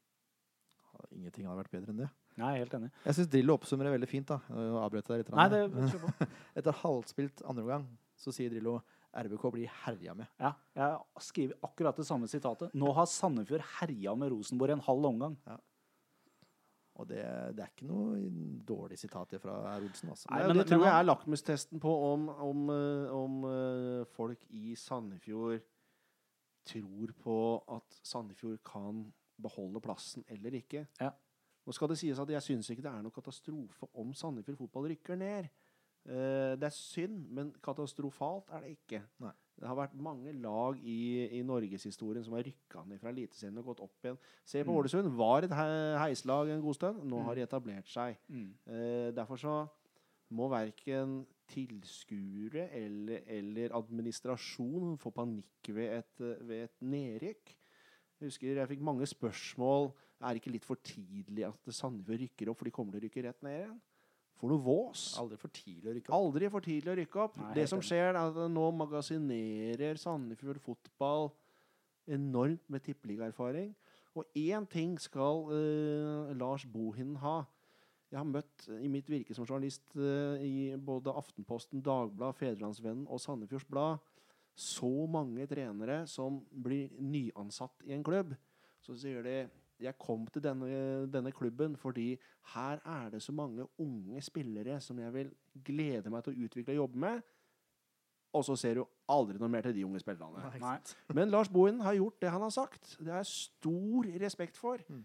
Ingenting hadde vært bedre enn det. Nei, helt enig. Jeg syns Drillo oppsummerer veldig fint. da. Nå avbrøt jeg deg litt. Nei, det. *laughs* Etter halvspilt andre omgang så sier Drillo RBK blir herja med. Ja, jeg skriver akkurat det samme sitatet. Nå har Sandefjord herja med Rosenborg en halv omgang. Og det, det er ikke noe dårlig sitat fra. Olsen. Altså. Nei, Nei, men- det tror jeg er lakmustesten på om, om, eh, om eh, folk i Sandefjord tror på at Sandefjord kan beholde plassen eller ikke. Ja. Nå skal det sies at jeg syns ikke det er noen katastrofe om Sandefjord fotball rykker ned. Eh, det er synd, men katastrofalt er det ikke. Nei. Det har vært mange lag i, i norgeshistorien som har rykka ned fra Eliteserien og gått opp igjen. Se på Mm. Ålesund. Var et heislag en god stund. Nå har de etablert seg. Mm. Eh, derfor så må verken tilskuere eller, eller administrasjon få panikk ved et, ved et nedrykk. Jeg husker jeg fikk mange spørsmål. Er det ikke litt for tidlig at Sandefjord rykker opp, for de kommer til å rykke rett ned igjen? For noe vås! Aldri for tidlig å rykke opp. Aldri for tidlig å rykke opp. Nei, det som skjer, er at nå magasinerer Sandefjord fotball enormt med tippeligaerfaring. Og én ting skal uh, Lars Bohinen ha. Jeg har møtt eh, i mitt virke som journalist uh, i både Aftenposten, Dagbladet, Fedrelandsvennen og Sandefjords Blad så mange trenere som blir nyansatt i en klubb. Så sier de jeg kom til denne, denne klubben fordi her er det så mange unge spillere som jeg vil glede meg til å utvikle og jobbe med. Og så ser du aldri noe mer til de unge spillerne. Nei. Men Lars Bohin har gjort det han har sagt. Det har jeg stor respekt for. Mm.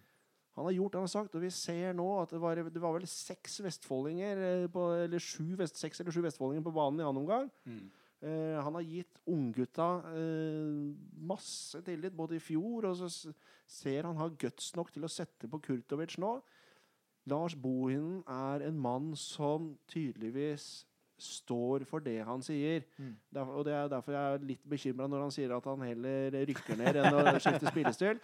Han har gjort det han har sagt, og vi ser nå at det var, det var vel seks vestfoldinger eh, på, eller sju vest, seks eller sju vestfoldinger på banen i annen omgang. Mm. Eh, han har gitt unggutta eh, masse tillit, både i fjor og så ser han har guts nok til å sette på Kurtovic nå. Lars Bohinen er en mann som tydeligvis står for det han sier. Mm. Derfor, og Det er derfor jeg er litt bekymra når han sier at han heller rykker ned enn å skifte spillestil.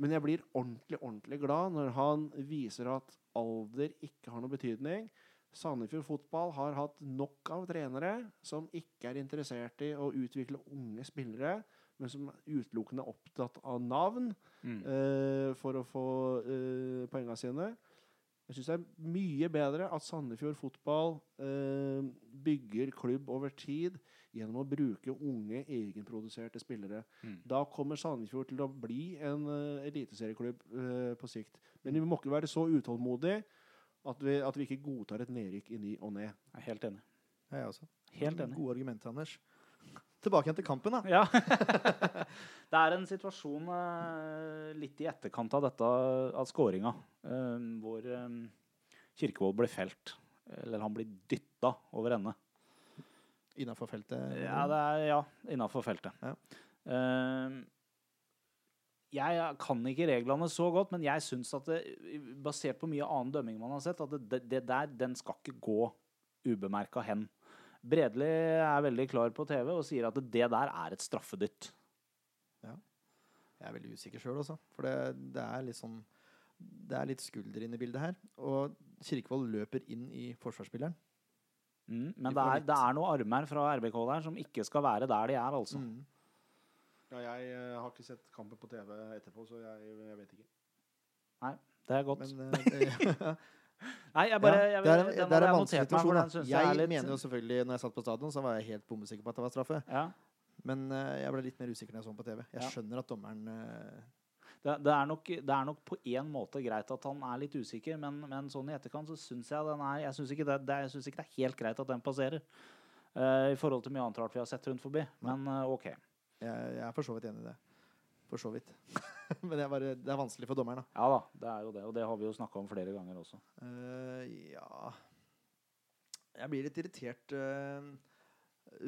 Men jeg blir ordentlig ordentlig glad når han viser at alder ikke har noe betydning. Sandefjord fotball har hatt nok av trenere som ikke er interessert i å utvikle unge spillere, men som er utelukkende opptatt av navn Mm. uh, for å få uh, poengene sine. Jeg syns det er mye bedre at Sandefjord fotball uh, bygger klubb over tid gjennom å bruke unge, egenproduserte spillere. Mm. Da kommer Sandefjord til å bli en eliteserieklubb på sikt. Men vi må ikke være så utålmodige at vi, at vi ikke godtar et nedrykk i ny og ne. Jeg er helt enig. Jeg er også. Helt enig. Gode argumenter, Anders. Tilbake igjen til kampen, da. Ja. *laughs* det er en situasjon eh, litt i etterkant av dette, av skåringa, eh, hvor eh, Kirkevold blir felt. Eller han blir dytta over ende. Innafor feltet. Ja, det er ja, innafor feltet. Ja. Eh, jeg kan ikke reglene så godt, men jeg syns at det, basert på mye annen dømming man har sett, at det, det, der, den skal ikke gå ubemerka hen. Bredli er veldig klar på TV og sier at det der er et straffedytt. Ja. Jeg er veldig usikker sjøl også. For det, det er litt sånn Det er litt skulder inne i bildet her. Og Kirkevold løper inn i forsvarsspilleren. Mm, men det er, det er noen armer fra RBK der som ikke skal være der de er, altså. Mm. Ja, jeg eh, har ikke sett kampen på TV etterpå, så jeg, jeg vet ikke. Nei, Det er godt. Men det, *laughs* Nei, jeg bare jeg, det er en, det er en vanskelig situasjon. jeg, Jeg litt, mener jo selvfølgelig, når jeg satt på stadion, så var jeg helt bombesikker på at det var straffe. ja, Men uh, jeg ble litt mer usikker når jeg så den på TV. Jeg Ja. skjønner at dommeren uh... det, det, er nok, det er nok på én måte greit at han er litt usikker, men, men sånn i etterkant så syns jeg den er Jeg syns ikke, det- det- jeg synes ikke det er helt greit at den passerer. Uh, I forhold til mye annet rart vi har sett rundt forbi. Men eh, OK. Jeg, jeg er for så vidt enig i det. For så vidt. *laughs* Men det er, bare, det er vanskelig for dommeren, da. Ja da, det er jo det. Og det har vi jo snakka om flere ganger også. Uh, ja Jeg blir litt irritert. Uh,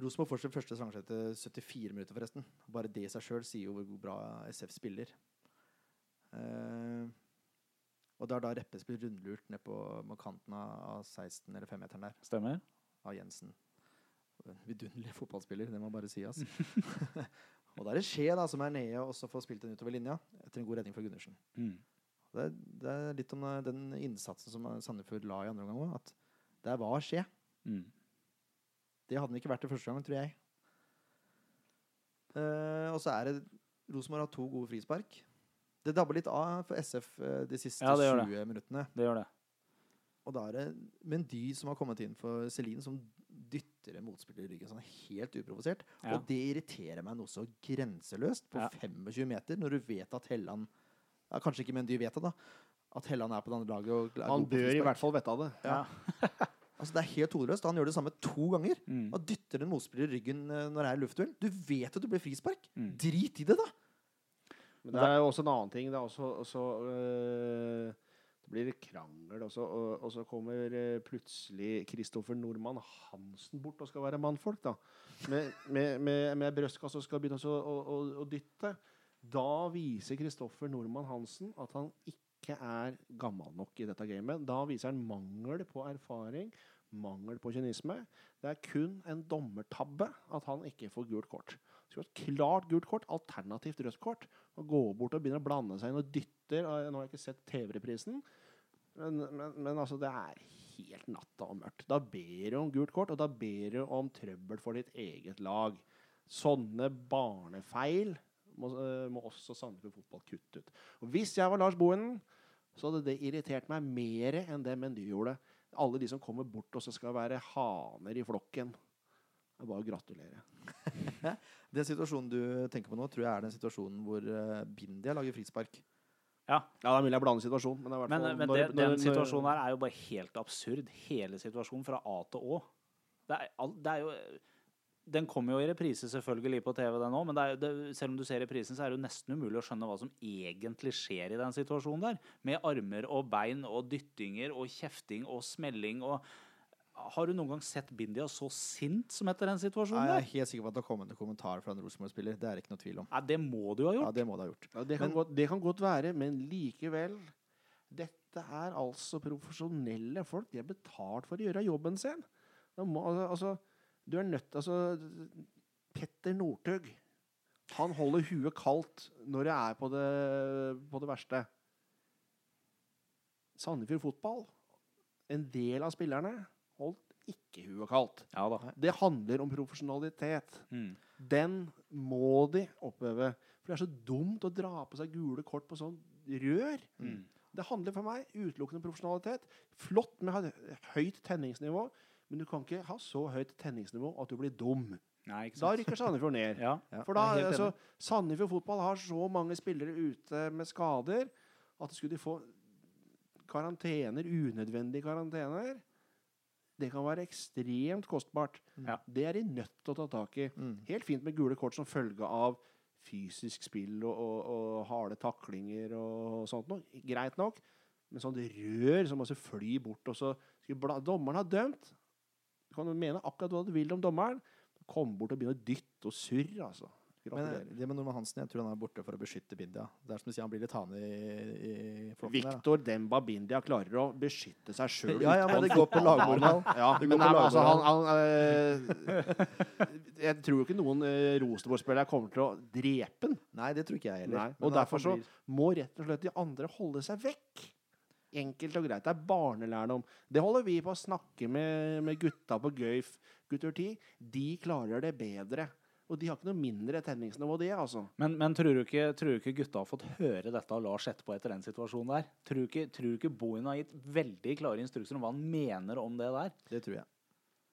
Rosenborg får sin første etter 74 minutter, forresten. Bare det i seg sjøl sier jo hvor bra SF spiller. Uh, og det er da Reppe spiller rundlurt ned på, på kanten av 16- eller 5-meteren der, Stemmer? av Jensen. En Vidunderlig fotballspiller, det må bare si. ass. *laughs* og da er det Skje da, som er nede og så får spilt den utover linja etter en god redning fra Gundersen. Mm. Det det er litt om eh, den innsatsen som Sandefjord la i andre omgang òg. At det var skje. Mm. Det hadde den ikke vært det første gangen, tror jeg. Eh, og så er det Rosenborg har to gode frispark. Det dabber litt av for SF eh, de siste Ja, det gjør 20 minuttene. Det gjør det. Og da er det Mendy som har kommet inn for Celine, som dytter en motspiller i ryggen sånn helt uprovosert. Ja. Og det irriterer meg noe så grenseløst på Ja. 25 meter, når du vet at Helland ja, Kanskje ikke Mendy vet det, da. At Helland er på det andre laget. Og er Han bør i hvert fall vite av det. Ja. *laughs* Altså, det er helt hodeløst. Han gjør det samme to ganger. Mm. Og dytter en motspiller i ryggen eh, når det er luftduell. Du vet at du blir frispark. Mm. Drit i det, da! Men det er jo også en annen ting. Det er også, også øh, blir det krangel også, og, og så kommer øh, plutselig Kristoffer Nordmann Hansen bort og skal være mannfolk, da. Med, med, med, med brystkassa og skal begynne å, å, å dytte. Da viser Kristoffer Nordmann Hansen at han ikke er gammel nok i dette gamet. Da viser han mangel på erfaring, mangel på kynisme. Det er kun en dommertabbe at han ikke får gult kort. Skulle hatt klart gult kort, alternativt rødt kort og gå bort og begynne å blande seg inn og dytter. Nå har jeg ikke sett TV-reprisen, men, men, men altså, det er helt natta og mørkt. Da ber du om gult kort, og da ber du om trøbbel for ditt eget lag. Sånne barnefeil må, eh, må også Sandefjord Fotball kutte ut. Og Hvis jeg var Lars Bohinen, så hadde det irritert meg mer enn det Mendy gjorde. Alle de som kommer bort og så skal være haner i flokken. Det er bare å gratulere. *laughs* Den situasjonen du tenker på nå, tror jeg er den situasjonen hvor uh, Bindia lager frispark. Ja. Ja, det er mulig jeg blander situasjonen, men det Men, fall men det, når- den når- situasjonen her er jo bare helt absurd. Hele situasjonen fra A til Å. Det er, det er jo Den kommer jo i reprise selvfølgelig på TV, den òg, men det er, det, selv om du ser reprisen, så er det jo nesten umulig å skjønne hva som egentlig skjer i den situasjonen der. Med armer og bein og dyttinger og kjefting og smelling og Har du noen gang sett Bindia så sint som etter den situasjonen? Nei, jeg er helt sikker på at det har kommet en kommentar fra en Rosenborg-spiller. Det er det ikke noe tvil om. Nei, det må du ha Ja, gjort. det må du ha gjort. Ja, det, kan Men- godt, det kan godt være, men likevel Dette er altså profesjonelle folk. De er betalt for å gjøre jobben sin. Da må, altså, altså, du er nødt altså, Petter Northug Han holder huet kaldt når det er på det, på det verste. Sandefjord Fotball, en del av spillerne, holdt ikke huet kaldt. Ja. Det handler om profesjonalitet. Mm. Den må de oppøve. For det er så dumt å dra på seg gule kort på sånn rør. Mm. Det handler for meg utelukkende om profesjonalitet. Flott med høyt tenningsnivå, men du kan ikke ha så høyt tenningsnivå at du blir dum. Nei, Da rykker Sandefjord ned. *laughs* Ja. Ja, For da, altså. Sandefjord fotball har så mange spillere ute med skader at skulle de få karantener, unødvendige karantener Det kan være ekstremt kostbart. Ja. Det er de nødt til å ta tak i. Mm. Helt fint med gule kort som følge av fysisk spill og, og, og harde taklinger og sånt noe. Greit nok. Men sånn rør som altså fly bort, og så skulle bla Dommeren har dømt. Du kan mene akkurat hva du vil om dommeren. Kom bort og begynne å dytte og surre, altså. Men det med Norman Hansen, jeg tror han er borte for å beskytte Bindia. Det er som du sier, han blir litt hane i, i flokken der. Victor Demba Bindia klarer å beskytte seg sjøl. Ja, ja, men det går på lagmoral. Ja, men nei, altså, han, han øh, Jeg tror jo ikke noen øh, Rosenborg-spillere kommer til å drepe han. Nei, det tror ikke jeg heller. Nei, og derfor så må rett og slett de andre holde seg vekk. Enkelt og greit. Det er barnelærdom. Det holder vi på å snakke med, med gutta på Gøyf, gutter 10. De klarer det bedre. Og de har ikke noe mindre tenningsnivå, de, altså. Men, men tror, du ikke, tror du ikke gutta har fått høre dette av Lars etterpå etter den situasjonen der? Tror du ikke, tror du ikke Bohin har gitt veldig klare instrukser om hva han mener om det der? Det tror jeg.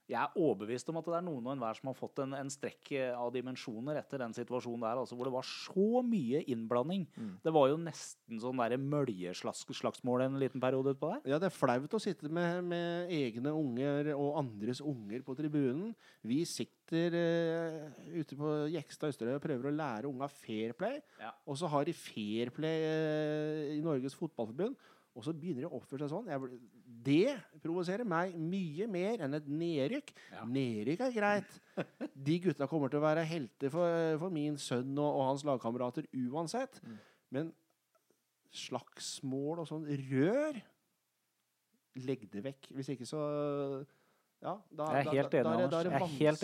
Jeg er overbevist om at det er noen og enhver som har fått en, en strekk eh, av dimensjoner etter den situasjonen der, altså, hvor det var så mye innblanding. Mm. Det var jo nesten sånn der møljeslagsmål en liten periode utpå der. Ja, det er flaut å sitte med, med egne unger og andres unger på tribunen. Vi sitter uh, ute på Jekstad Østerøy og prøver å lære unga fair play. Ja. Og så har de fair play uh, i Norges Fotballforbund. Og så begynner de å oppføre seg sånn. Jeg, det provoserer meg mye mer enn et nedrykk. Ja. Nedrykk er greit. De gutta kommer til å være helter for, for min sønn og, og hans lagkamerater uansett. Mm. Men slagsmål og sånn rør Legg det vekk. Hvis ikke, så ja, da, Jeg er helt da- enig, da da, det- da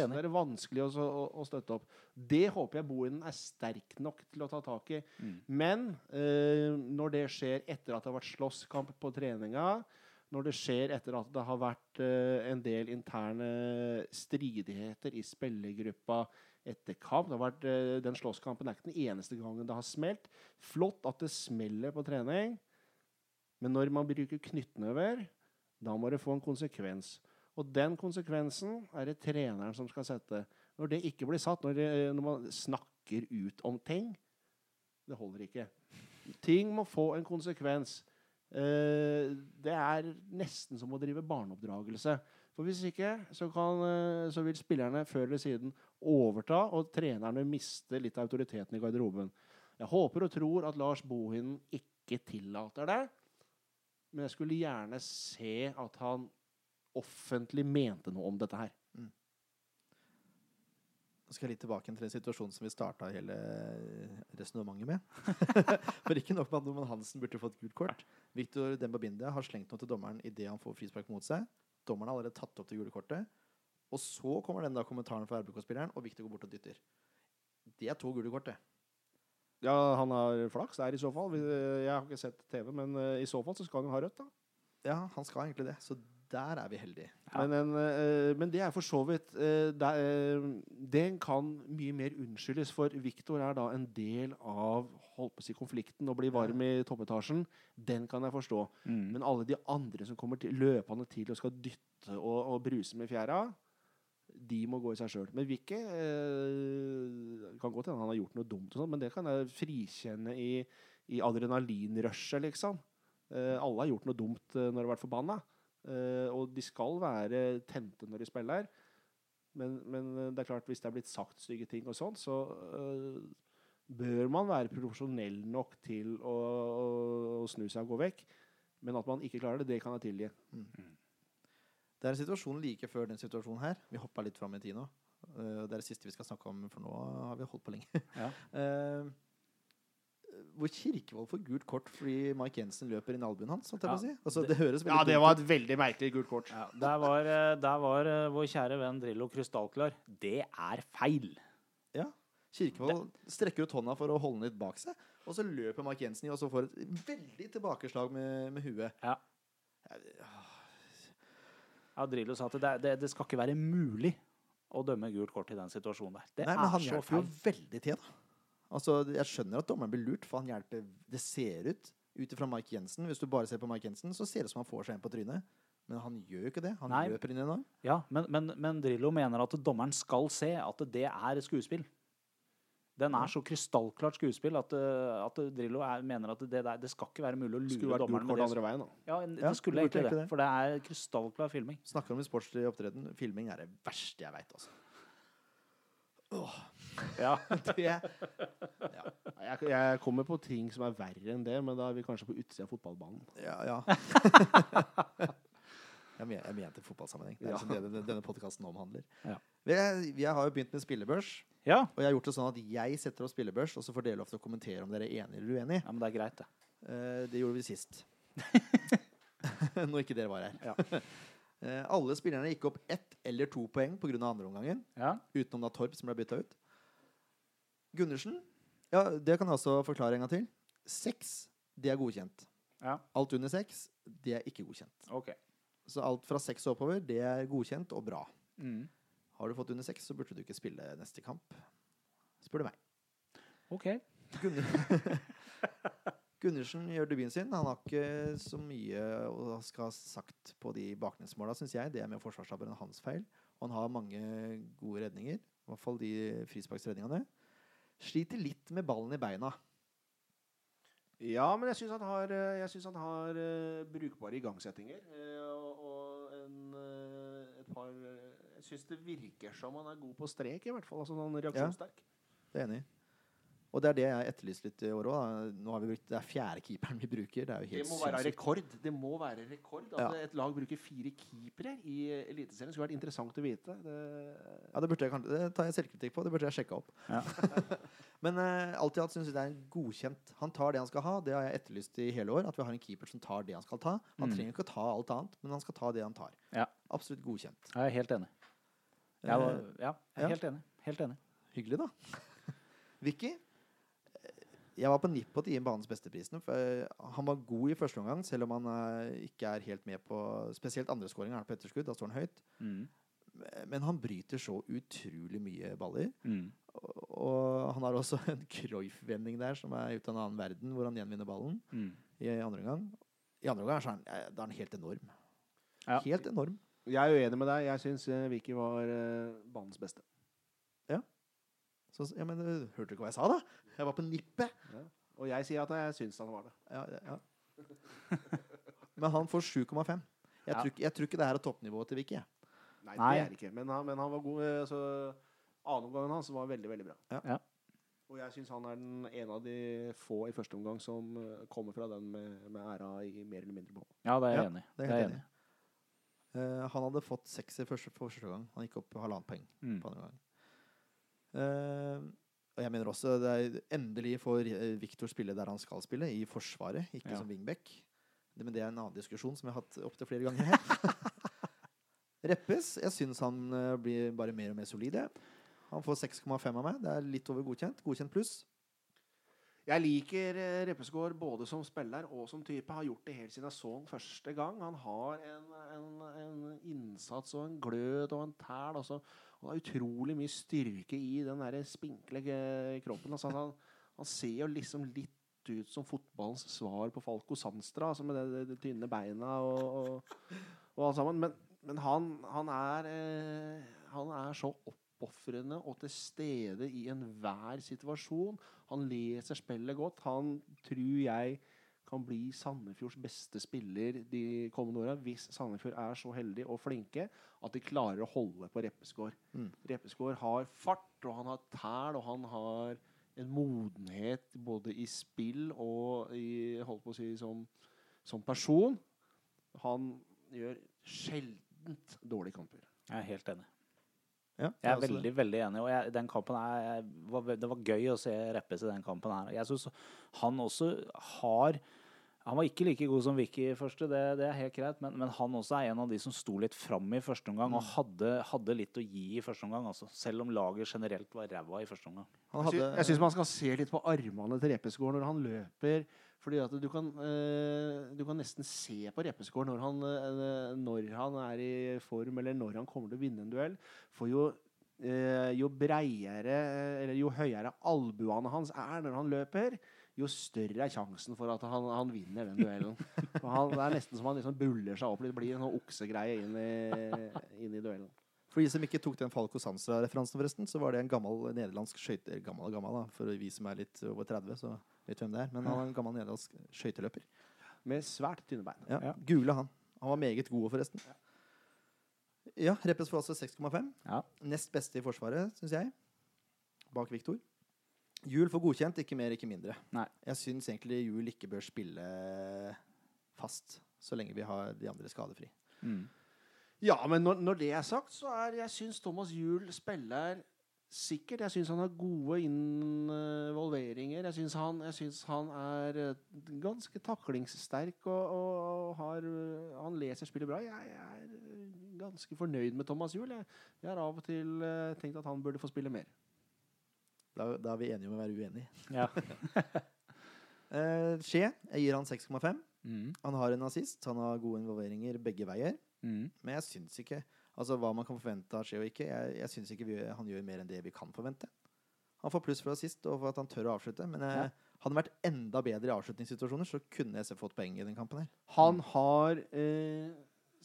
enig. Da er det vanskelig å, å, å støtte opp. Det håper jeg Bohinen er sterk nok til å ta tak i. Mm. Men eh, når det skjer etter at det har vært slåsskamp på treninga, når det skjer etter at det har vært eh, en del interne stridigheter i spillergruppa etter kamp vært, eh, Den slåsskampen er ikke den eneste gangen det har smelt. Flott at det smeller på trening, men når man bruker knyttnever, da må det få en konsekvens. Og den konsekvensen er det treneren som skal sette. Når det ikke blir satt, når, det, når man snakker ut om ting, det holder ikke. Ting må få en konsekvens. Eh, det er nesten som å drive barneoppdragelse. For hvis ikke, så, kan, eh, så vil spillerne før eller siden overta, og trenerne miste litt av autoriteten i garderoben. Jeg håper og tror at Lars Bohinen ikke tillater det, men jeg skulle gjerne se at han offentlig mente noe om dette her. Nå skal jeg litt tilbake til den situasjonen som vi starta hele resonnementet med. *laughs* For ikke nok med at Norman Hansen burde fått gult kort. Victor Dembabinde har slengt noe til dommeren idet han får frispark mot seg. Dommeren har allerede tatt opp det gule kortet. Og så kommer den da kommentaren fra RBK-spilleren, og Victor går bort og dytter. Det er to gule kort, det. Ja, han har flaks der i så fall. Jeg har ikke sett TV, men eh, i så fall så skal han jo ha rødt, da. Ja, han skal egentlig det. Så der er vi heldige. Ja. Men, en, eh, men det er for så vidt eh, det, Den kan mye mer unnskyldes, for Viktor er da en del av holdt på å si, konflikten og blir varm i toppetasjen. Den kan jeg forstå. Mm. Men alle de andre som kommer til, løpende til og skal dytte og, og bruse med fjæra, de må gå i seg sjøl. Men Vikke eh, kan godt hende han har gjort noe dumt, og sånt, men det kan jeg frikjenne i, i adrenalinrushet, liksom. Eh, alle har gjort noe dumt eh, når de har vært forbanna. Eh, og de skal være tente når de spiller. Men, men eh, det er klart hvis det er blitt sagt stygge ting, og sånn, så eh, bør man være profesjonell nok til å, å, å snu seg og gå vekk. Men at man ikke klarer det, det kan jeg tilgi. Det er en situasjon like før den situasjonen her. Vi hoppa litt fram i tid nå. Eh, det er det siste vi skal snakke om, for nå har vi holdt på lenge. Ja. *laughs* Hvor Kirkevold får gult kort fordi Mike Jensen løper inn albuen hans. sånn Ja, si. Altså, det det, Ja, det var et veldig merkelig gult kort. Ja, der var, eh, der var eh, vår kjære venn Drillo krystallklar. Det er feil. Ja. Kirkevold strekker ut hånda for å holde den litt bak seg, og så løper Mike Jensen i og så får et veldig tilbakeslag med, med huet. Ja. Ja, Drillo sa at det, det, det skal ikke være mulig å dømme gult kort i den situasjonen der. Det Nei, men er han så hjelper jo veldig til, da. Altså, jeg skjønner at dommeren blir lurt, for han hjelper Det ser ut, ut ifra Mike Jensen Hvis du bare ser på Mike Jensen, så ser det ut som han får seg en på trynet. Men han gjør jo ikke det. Han Nei. løper inn i en arm. Ja, men, men, men Drillo mener at dommeren skal se at det er skuespill. Den er så krystallklart skuespill at, eh, at Drillo er, mener at det, der, det skal ikke være mulig å lure vært dommeren Skulle med det. andre veien, da. Ja, en- Ja, det skulle egentlig det, det. for det er krystallklar filming. Snakker om sportslig opptreden. Filming er det verste jeg veit, altså. Ja. *laughs* Det, ja. Jeg, jeg kommer på ting som er verre enn det, men da er vi kanskje på utsida av fotballbanen. ja, ja. *laughs* jeg, men, jeg mente fotballsammenheng. Det er liksom det denne, denne podkasten omhandler. Ja. Vi, jeg, har jo begynt med spillebørs, ja. og jeg har gjort det sånn at jeg setter opp spillebørs, og så får dere lov til å kommentere om dere er enige eller uenige. Ja, men det er greit, det. Eh, det gjorde vi sist. *laughs* Når ikke dere var her. Ja. Eh, alle spillerne gikk opp ett eller to poeng pga. andreomgangen, Ja. utenom da Torp, som ble bytta ut. Gundersen, ja, det kan jeg også forklare en gang til. Seks, det er godkjent. ja. Alt under seks, det er ikke godkjent. Okay. Så alt fra seks og oppover, det er godkjent og bra. Mm. Har du fått under seks, så burde du ikke spille neste kamp. Spør du meg. OK. Gunner *laughs* Gundersen gjør debuten sin. Han har ikke så mye å skal ha sagt på de baklengsmåla, syns jeg. Det er med forsvarstabben hans feil. Han har mange gode redninger. I hvert fall de frisparksredningene. Sliter litt med ballen i beina. Ja, men jeg syns han har, jeg synes han har uh, brukbare igangsettinger. Uh, og, og en, uh, et par Jeg syns det virker som han er god på strek, i hvert fall. Altså sånn reaksjonssterk. Det er enig i. Og det er det jeg etterlyser litt i år òg. Nå har vi brukt Det er fjerde keeperen vi bruker. Det er jo Det helt må være rekord. Det må være rekord At Ja. et lag bruker fire keepere i Eliteserien. skulle vært interessant å vite. Det, Ja, det, burde jeg, det tar jeg selvkritikk på. Det burde jeg sjekka opp. Ja. *laughs* Men uh, alt i alt syns jeg det er en godkjent. Han tar det han skal ha. Det har jeg etterlyst i hele år. At vi har en keeper som tar det han skal ta. Han Mm. trenger ikke å ta alt annet, men han skal ta det han tar. Ja. Absolutt godkjent. Jeg er helt enig. Jeg, var, Eh, ja, jeg er ja. helt enig. Helt enig. hyggelig, da. *laughs* Vicky? Jeg var på nippet til å gi ham banens besteprisen. For eh, han var god i første omgang, selv om han eh, ikke er helt med på Spesielt andre skåringer på etterskudd. Da står han høyt. Mm. Men han bryter så utrolig mye baller. Mm. Og, og han har også en Cruyff-vending der som er ute av en annen verden, hvor han gjenvinner ballen Mm. i andre omgang. I andre omgang er han, eh, da er han helt enorm. Ja. Helt enorm. jeg er uenig med deg. Jeg syns Viki Vicky var banens beste. Så, ja, men du Hørte du ikke hva jeg sa, da? Jeg var på nippet. Og jeg sier at jeg syns han var det. Ja, ja, ja. Men han får 7,5. Jeg, Ja. tror jeg tror ikke det her er toppnivået til Vicky. Nei, Nei. det er det ikke. Men han, men han var god. Så Altså, Annenomgangen hans var veldig, veldig bra. Ja. Ja. Og jeg syns han er den ene av de få i første omgang som eh, kommer fra den med, med æra i mer eller mindre behold. Ja, det er jeg Ja, enig i. Det er jeg enig. i. Eh, han hadde fått seks i første, første gang. Han gikk opp halvannet poeng Mm. på andre gang. Eh, og jeg mener også det er endelig får eh, Viktor spille der han skal spille, i Forsvaret, ikke Ja. som wingback. Det, men det er en annen diskusjon som jeg har hatt opptil flere ganger her. *laughs* Reppes, jeg syns han eh, blir bare mer og mer solid. Han får 6,5 av meg. Det er litt over godkjent. Godkjent pluss. Jeg liker eh, Reppeskår både som spiller og som type. Har gjort det helt siden jeg så han første gang. Han har en, en, en innsats og en glød og en tæl. Også. Og det er utrolig mye styrke i den der spinkle eh, kroppen. Altså, han, han ser jo liksom litt ut som fotballens svar på Falco Sandstra, altså med de, tynne beina og, og, og alt sammen. Men, men han, han, er, eh, han er så oppofrende og til stede i enhver situasjon. Han leser spillet godt. Han tror jeg kan bli Sandefjords beste spiller de kommende åra, hvis Sandefjord er så heldige og flinke at de klarer å holde på Reppeskår. Mm. Reppeskår har fart, og han har tæl, og han har en modenhet både i spill og i, holdt på å si, som, som person. Han gjør sjeldent dårlige kamper. Jeg er helt enig. Ja, Jeg er veldig det. veldig enig. og jeg, den kampen er, var, Det var gøy å se Reppes i den kampen. her. Jeg synes han også har Han var ikke like god som Vicky i første, det, det er helt greit, men, men han også er en av de som sto litt fram i første omgang og hadde, hadde litt å gi i første omgang. Altså. Selv om laget generelt var ræva i første omgang. Hadde, jeg syns man skal se litt på armene til Reppesgård når han løper. Fordi at du kan, eh, du kan nesten se på Reppeskår når, han, eh, når han er i form, eller når han kommer til å vinne en duell. For jo, eh, jo breiere, eller jo høyere albuene hans er når han løper, jo større er sjansen for at han, han vinner den duellen. *laughs* Han, det er nesten som han liksom buller seg opp litt. Blir en sånn oksegreie inn i, inn i duellen. For de som ikke tok den Falco Sansa-referansen, forresten, så var det en gammel nederlandsk skøyter... Gammel og gammel, da. For vi som er litt over 30, så vet hvem det er. Men han er en gammel nederlandsk skøyteløper. Med svært tynne bein. Ja, Ja. Google han. Han var meget god, forresten. Ja, Reppes får altså 6,5. Ja. Nest beste i Forsvaret, syns jeg. Bak Viktor. Juel får godkjent, ikke mer, ikke mindre. Nei. Jeg syns egentlig Juel ikke bør spille fast så lenge vi har de andre skadefri. Mm. Ja, men når, når det er sagt, så er jeg syns Thomas Juel spiller sikkert. Jeg syns han har gode involveringer. Jeg syns han, synes han er eh, ganske taklingssterk og, og, har, eh, han leser spillet bra. Jeg, jeg er eh, ganske fornøyd med Thomas Juel. Jeg, jeg har av og til tenkt at han burde få spille mer. Da, da er vi enige om å være uenige. Ja. *laughs* Eh, Skje, jeg gir han 6,5. Mm. Han har en assist, han har gode involveringer begge veier. Mm. Men jeg syns ikke Altså hva man kan forvente av Skje og ikke. Jeg, jeg syns ikke vi, han gjør mer enn det vi kan forvente. Han får pluss for assist og for at han tør å avslutte. Men eh, Ja. hadde han vært enda bedre i avslutningssituasjoner, så kunne SF fått poeng i den kampen her. Han har eh,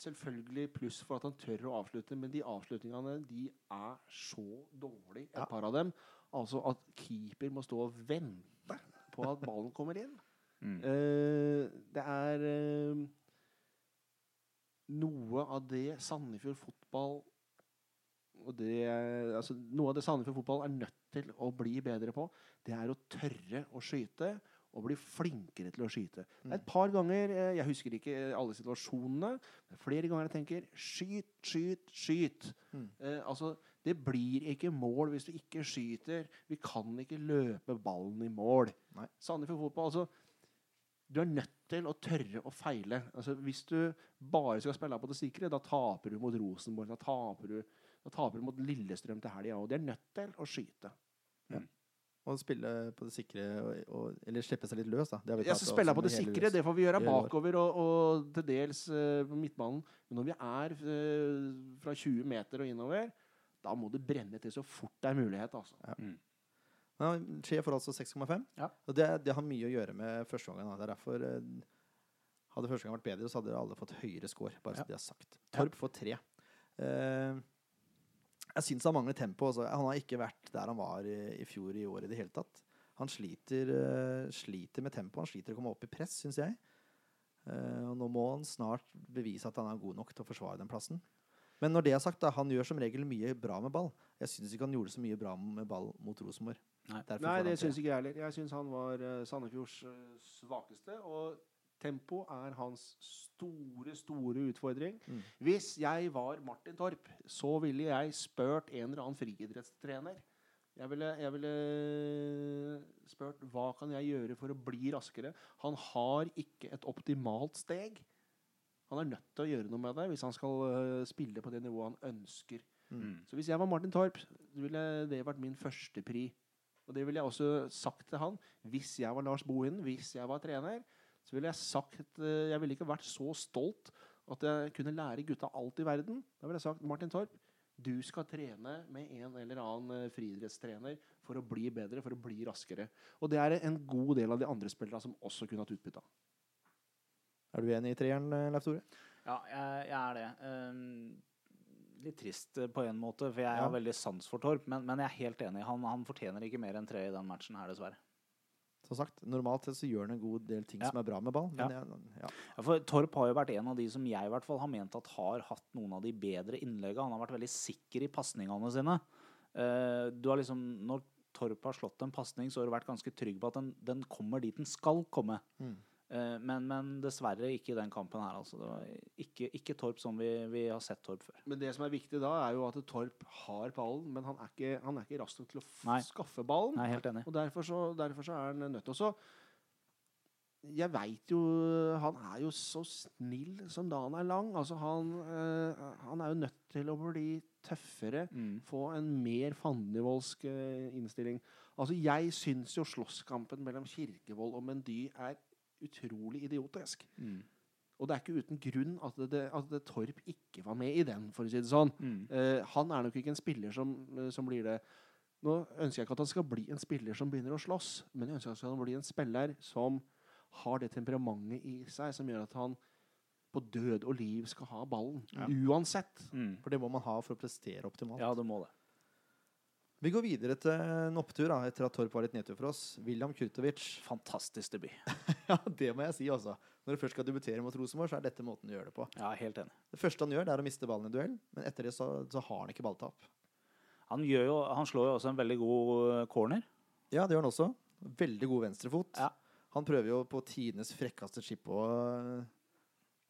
selvfølgelig pluss for at han tør å avslutte, men de avslutningene de er så dårlige, et Ja. par av dem. Altså at keeper må stå og vente på at ballen kommer inn. *laughs* Mm. Eh, det er eh, noe av det Sandefjord fotball og det, altså, Noe av det Sandefjord fotball er nødt til å bli bedre på, det er å tørre å skyte og bli flinkere til å skyte. Det er et par ganger, eh, jeg husker ikke alle situasjonene, men flere ganger jeg tenker skyt, skyt, skyt. Mm. Eh, altså, det blir ikke mål hvis du ikke skyter. Vi kan ikke løpe ballen i mål. Sandefjord fotball, altså du er nødt til å tørre å feile. Altså, hvis du bare skal spille på det sikre, da taper du mot Rosenborg. Da taper du, da taper du mot Lillestrøm til helga. Og de er nødt til å skyte. Og spille på det sikre, og, og, eller slippe seg litt løs, da. Det har vi Jeg tatt skal spille på det sikre, løs. det får vi gjøre bakover og, og til dels eh, på midtbanen. Men når vi er uh, fra 20 meter og innover, da må du brenne til så fort det er mulighet. Altså. Mm. Men Skje får altså 6,5. Ja. Og det, det har mye å gjøre med første gangen. Det er derfor eh, Hadde første gang vært bedre, så hadde alle fått høyere score. Bare så det er sagt. Torp får tre. Uh, jeg syns han mangler tempo. Altså. Han har ikke vært der han var i, i fjor i år i det hele tatt. Han sliter, uh, sliter med tempo. Han sliter å komme opp i press, syns jeg. Uh, og nå må han snart bevise at han er god nok til å forsvare den plassen. Men når det er sagt, da, han gjør som regel mye bra med ball. Jeg syns ikke han gjorde så mye bra med ball mot Rosenborg. Nei. Nei, det syns ikke jeg heller. Jeg syns han var uh, Sandefjords eh, svakeste. Og tempo er hans store, store utfordring. Mm. Hvis jeg var Martin Torp, så ville jeg spurt en eller annen friidrettstrener. Jeg ville, jeg ville spurt hva kan jeg gjøre for å bli raskere. Han har ikke et optimalt steg. Han er nødt til å gjøre noe med det hvis han skal eh, spille på det nivået han ønsker. Mm. Så hvis jeg var Martin Torp, så ville det vært min første pri. Og det ville jeg også sagt til han. Hvis jeg var Lars Bohinen, hvis jeg var trener, så ville jeg sagt eh, Jeg ville ikke vært så stolt at jeg kunne lære gutta alt i verden. Da ville jeg sagt Martin Torp, du skal trene med en eller annen eh, friidrettstrener for å bli bedre, for å bli raskere. Og det er en god del av de andre spillerne som også kunne hatt utbytte av. Er du enig i treeren, eh, Leif Tore? Ja, jeg, jeg er det. Litt trist eh, på en måte, for jeg Ja. har veldig sans for Torp. Men, men jeg er helt enig. Han, han fortjener ikke mer enn tre i den matchen her, dessverre. Som sagt, Normalt sett så gjør han en god del ting Ja. som er bra med ball. Men jeg, ja. Ja, for Torp har jo vært en av de som jeg i hvert fall har ment at har hatt noen av de bedre innleggene. Han har vært veldig sikker i pasningene sine. Uh, du har liksom, når Torp har slått en pasning, så har du vært ganske trygg på at den, den kommer dit den skal komme. Mm. Eh, men, men dessverre ikke i den kampen her, altså. Ikke, ikke Torp som vi, vi har sett Torp før. Men det som er viktig da, er jo at Torp har ballen, men han er ikke, han er ikke rask nok til å Nei. skaffe ballen. Er helt enig. Og derfor så, derfor så er han nødt til å Jeg veit jo Han er jo så snill som da han er lang. Altså han, øh, han er jo nødt til å bli tøffere. Mm. Få en mer fandenivoldsk eh, innstilling. Altså Jeg syns jo slåsskampen mellom Kirkevold og Mendy er utrolig idiotisk. Mm. Og det er ikke uten grunn at, det, at det Torp ikke var med i den, for å si det sånn. Mm. Uh, han er nok ikke en spiller som, eh, som blir det. Nå ønsker jeg ikke at han skal bli en spiller som begynner å slåss, men jeg ønsker at han skal bli en spiller som har det temperamentet i seg som gjør at han på død og liv skal ha ballen. Ja. Uansett. Mm. For det må man ha for å prestere optimalt. Ja, det må det. Vi går videre til en opptur da, etter at Torp var litt nedtur for oss. William Kurtovic. Fantastisk debut. *laughs* Ja, det må jeg si, altså. Når du først skal debutere mot Rosenborg, så er dette måten du gjør det på. Ja, helt enig. Det første han gjør, det er å miste ballen i duell, men etter det så, så har han ikke balltap. Han, gjør jo, han slår jo også en veldig god eh, corner. Ja, det gjør han også. Veldig god venstrefot. Ja. Han prøver jo på tidenes frekkeste chip og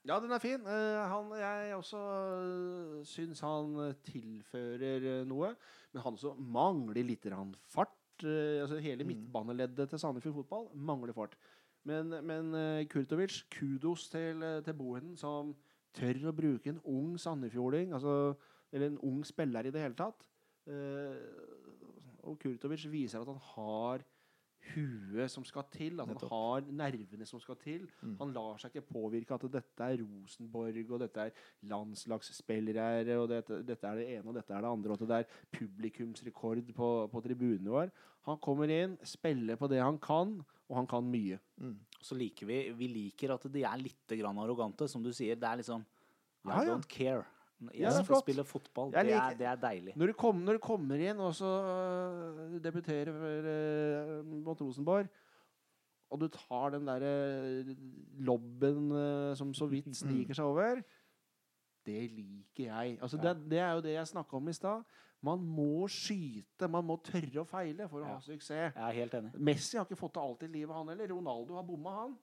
Ja, den er fin. Eh, han, jeg også uh, syns han eh, tilfører eh, noe. Men han også mangler litt fart. Eh, altså Hele Mm. midtbaneleddet til Sandefjord fotball mangler fart. Men, men eh, Kurtovic, kudos til, eh, til Bohinen, som tør å bruke en ung sandefjording, altså, eller en ung spiller i det hele tatt. Eh, og Kurtovic viser at han har huet som skal til, at han Nettopp. har nervene som skal til. Mm. Han lar seg ikke påvirke at dette er Rosenborg, og dette er landslagsspillere, og dette, dette er det ene og dette er det andre, og at det er publikumsrekord på, på tribunene våre. Han kommer inn, spiller på det han kan, og han kan mye. mm. Så liker vi, vi liker at de er litt grann arrogante. Som du sier, det er liksom I Ja, ja. don't care. Jeg Ja, skal spille fotball. Det er, det er deilig. Når du, kom, når du kommer inn og så øh, debuterer øh, mot Rosenborg, og du tar den derre lobben øh, som så vidt *clears throat* sniker seg over Det liker jeg. Altså, det, det er jo det jeg snakka om i stad. Man må skyte. Man må tørre å feile for å Ja. ha suksess. Jeg er helt enig. Messi har ikke fått til alt i livet, han heller. Ronaldo har bomma, han.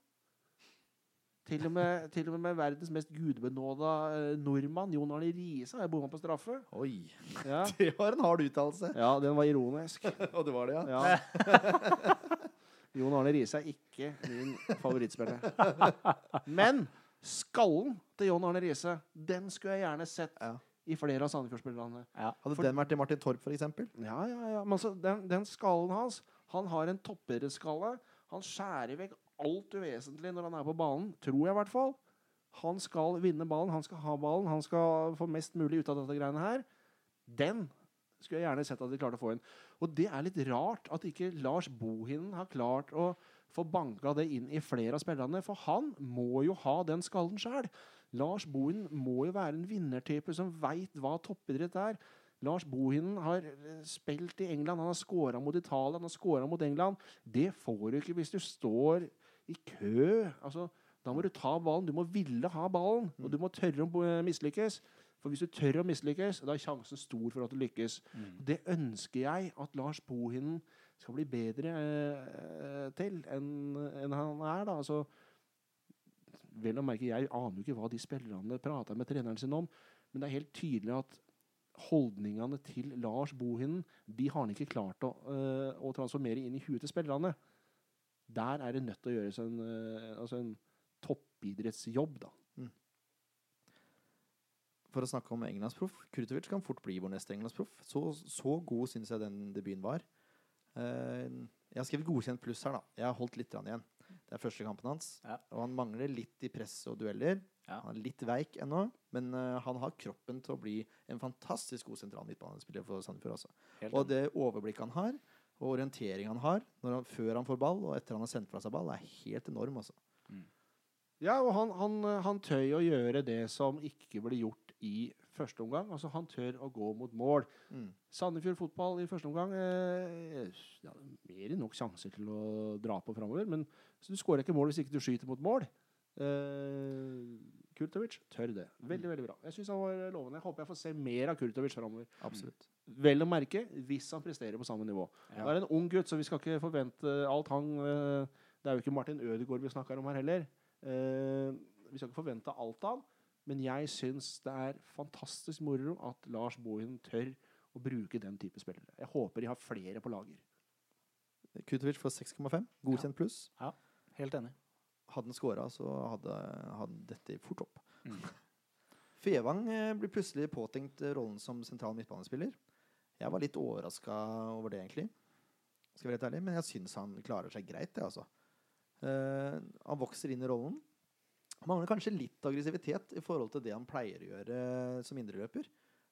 Til og, med, til og med verdens mest gudbenåda eh, nordmann, Jon Arne Riise, har bomma på straffe. Oi. Ja. *laughs* Det var en hard uttalelse. Ja, den var ironisk. *laughs* Og det var det, ja. Ja. *laughs* Jon Arne Riise er ikke min favorittspiller. Men skallen til Jon Arne Riise, den skulle jeg gjerne sett Ja. i flere av Sandefjord-spillerne. Ja. Hadde For- den vært til Martin Torp, f.eks.? Ja, ja, ja. Men altså, den, den skallen hans Han har en toppidrettsskalle. Han skjærer vekk alt uvesentlig når han er på banen. Tror jeg, i hvert fall. Han skal vinne ballen, han skal ha ballen, han skal få mest mulig ut av dette greiene her. Den skulle jeg gjerne sett at de klarte å få inn. Og det er litt rart at ikke Lars Bohinen har klart å få banka det inn i flere av spillerne. For han må jo ha den skallen sjæl. Lars Bohinen må jo være en vinnertype som veit hva toppidrett er. Lars Bohinen har eh, spilt i England, han har scora mot Italia, han har scora mot England. Det får du ikke hvis du står i kø. Altså, da må du ta ballen. Du må ville ha ballen, og du må tørre å eh, mislykkes. For hvis du tør å mislykkes, da er sjansen stor for at du lykkes. Mm. Det ønsker jeg at Lars Bohinen skal bli bedre eh, til enn en han er. da, altså Vel å merke, jeg aner jo ikke hva de spillerne prater med treneren sin om, men det er helt tydelig at holdningene til Lars Bohinen de har han ikke klart å, eh, å transformere inn i huet til spillerne. Der er det nødt til å gjøres en, eh, altså en toppidrettsjobb, da. For å snakke om englandsproff. Krutovic kan fort bli vår neste englandsproff. Så, så god syns jeg den debuten var. Eh, jeg har skrevet godkjent pluss her, da. Jeg har holdt litt igjen. Det er første kampen hans. Ja. Og han mangler litt i press og dueller. Ja. Han er litt veik ennå, men eh, han har kroppen til å bli en fantastisk god sentral midtbanespiller for Sandefjord. også. Helt Og det overblikket han har, og orientering han har når han, før han får ball, og etter han har sendt fra seg ball, er helt enorm. Altså. Ja, og han, han, han tør å gjøre det som ikke ble gjort i første omgang. Altså, han tør å gå mot mål. Mm. Sandefjord fotball i første omgang eh, ja, mer enn nok sjanser til å dra på framover. Men så du skårer ikke mål hvis ikke du skyter mot mål. Eh, Kurtovic tør det. Veldig veldig bra. Jeg synes han var lovende. Jeg håper jeg får se mer av Kurtovic framover. Absolutt. Vel å merke hvis han presterer på samme nivå. Ja. Det er en ung gutt, så vi skal ikke forvente alt han eh, Det er jo ikke Martin Ødegaard vi snakker om her heller. Eh, vi skal ikke forvente alt av han, men jeg syns det er fantastisk moro at Lars Bohin tør å bruke den type spillere. Jeg håper de har flere på lager. Kutovic får 6,5. Godkjent pluss. Ja, Helt enig. Hadde han scora, så hadde, hadde dette fort opp. Mm. *laughs* Fevang eh, blir plutselig påtenkt eh, rollen som sentral midtbanespiller. Jeg var litt overraska over det, egentlig. Skal være helt ærlig, Men jeg syns han klarer seg greit, det, altså. Uh, han vokser inn i rollen. Han mangler kanskje litt aggressivitet i forhold til det han pleier å gjøre som indreløper.